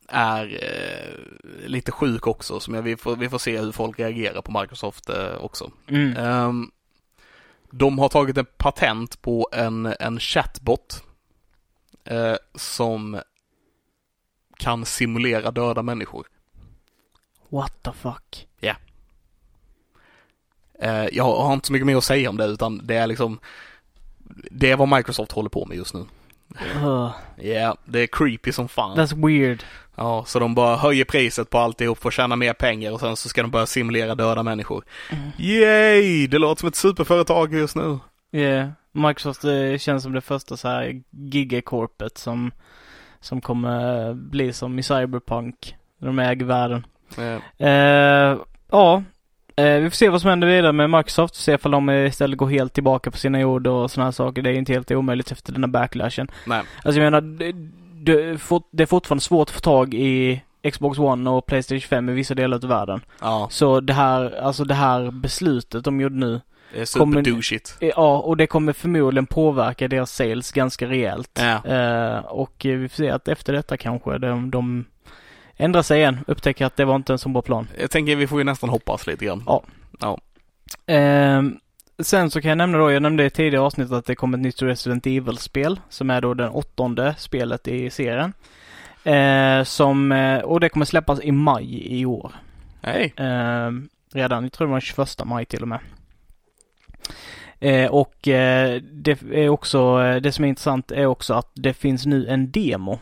är eh, lite sjuk också. Som jag, vi, får, vi får se hur folk reagerar på Microsoft eh, också. Mm. Ehm, de har tagit en patent på en, en chatbot eh, som kan simulera döda människor. What the fuck? Eh, jag har inte så mycket mer att säga om det utan det är liksom det är vad Microsoft håller på med just nu. Uh, Ja, det är creepy som fan. that's weird. Ja, så de bara höjer priset på alltihop för att tjäna mer pengar och sen så ska de börja simulera döda människor. Mm. Yay! Det låter som ett superföretag just nu. Yeah. Microsoft eh, känns som det första så här gigacorpet som, som kommer bli som i Cyberpunk. De äger världen. Eh, Eh, ja, eh, vi får se vad som händer vidare med Microsoft. Se ifall de istället går helt tillbaka på sina ord och sådana här saker. Det är inte helt omöjligt efter den här backlashen. nej, Alltså jag menar, det, det, är fortfarande svårt att få tag i Xbox One och Playstation 5 i vissa delar av världen. ja, Så det här, alltså det här beslutet de gjorde nu, det är superdouchigt. eh, ja, och det kommer förmodligen påverka deras sales ganska rejält. Ja. Eh, och eh, vi får se att efter detta kanske de, de ändrar sig igen, upptäcker att det var inte en så bra plan. Jag tänker vi får ju nästan hoppas lite grann. Ja. Ja. Ehm, sen så kan jag nämna då, jag nämnde i tidigare avsnitt att det kommer ett nytt Resident Evil-spel som är då den åttonde spelet i serien. Eh, som, eh, och det kommer släppas i maj i år. Hej. Ehm, redan, jag tror det var den 21 maj till och med. Eh, och eh, det är också, eh, det som är intressant är också att det finns nu en demo eh,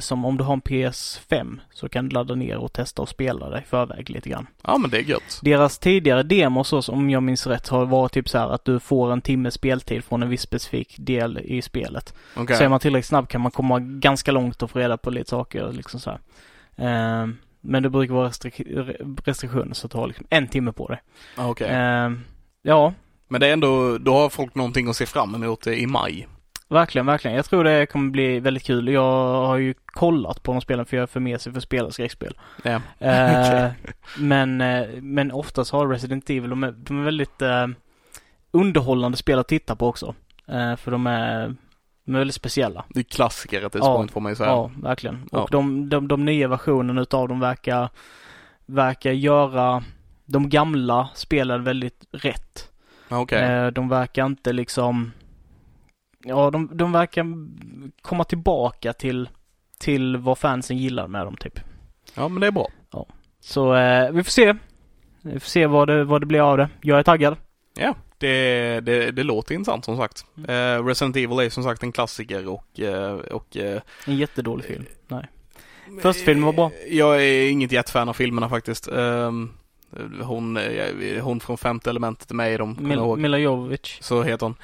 som om du har en PS5 så kan du ladda ner och testa och spela det i förväg lite grann. Ja men det är gött. Deras tidigare demos, om jag minns rätt, har varit typ så här att du får en timmes speltid från en viss specifik del i spelet. Okej. Så är man tillräckligt snabb kan man komma ganska långt och få reda på lite saker liksom så här. Ehm, men det brukar vara restrik- restriktioner så du har liksom en timme på dig. Okej. Ehm, ja, Men det är ändå, då har folk någonting att se fram emot i maj. Verkligen, verkligen. Jag tror det kommer bli väldigt kul. Jag har ju kollat på de spelen för jag är för med sig för att spela skräckspel. Ja. Eh, men, eh, men oftast har Resident Evil, de är, de är väldigt eh, underhållande spel att titta på också. Eh, för de är, de är väldigt speciella. Det är klassiker at this Ja. point får man ju säga. Ja, verkligen. Ja. Och de, de, de nya versionerna utav dem verkar, verkar göra de gamla spelen väldigt rätt. Eh, de verkar inte liksom, ja de, de verkar komma tillbaka till, till vad fansen gillar med dem typ. Ja men det är bra. Så eh, vi får se. Vi får se vad det, vad det blir av det. Jag är taggad. Ja, det, det, det låter intressant som sagt. Mm. Eh, Resident Evil är som sagt en klassiker och, eh, och eh, En jättedålig film. Nej. Första filmen var bra. Jag är inget jättefan av filmerna faktiskt. Ehm, hon, eh, hon från femte elementet är med i dem, Mil, ihåg. Mila. Så heter hon.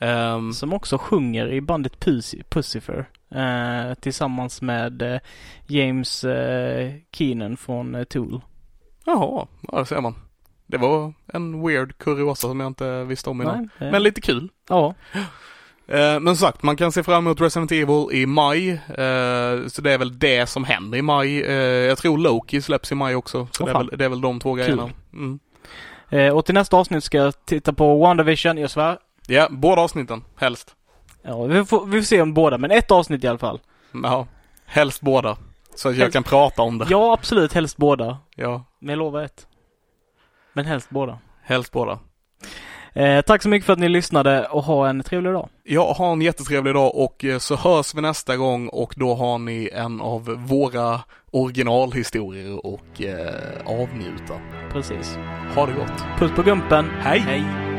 Ehm, Som också sjunger i bandet Pussy, Pussifer. Eh, tillsammans med eh, James eh, Keenan från Tool. Jaha, ja det ser man. Det var en weird kuriosa som jag inte visste om innan. Nej, Men lite kul. Ja, men som sagt, man kan se fram emot Resident Evil i maj. Så det är väl det som händer i maj. Jag tror Loki släpps i maj också. Så Åh, det, är väl, det är väl de två grejerna. Mm. och till nästa avsnitt ska jag titta på WandaVision, jag svär. Ja, båda avsnitten, helst. Ja, vi får, vi får se om båda, men ett avsnitt i alla fall. Ja, helst båda. Så att jag Helst- kan prata om det. Ja, absolut, helst båda. Ja, Men jag lovar ett. Men helst båda. helst båda. Eh, tack så mycket för att ni lyssnade och ha en trevlig dag. Ja, ha en jättetrevlig dag och eh, så hörs vi nästa gång och då har ni en av våra originalhistorier och eh, avnjuta. Precis. Ha det gott. Puss på gumpen. Hej! Hej.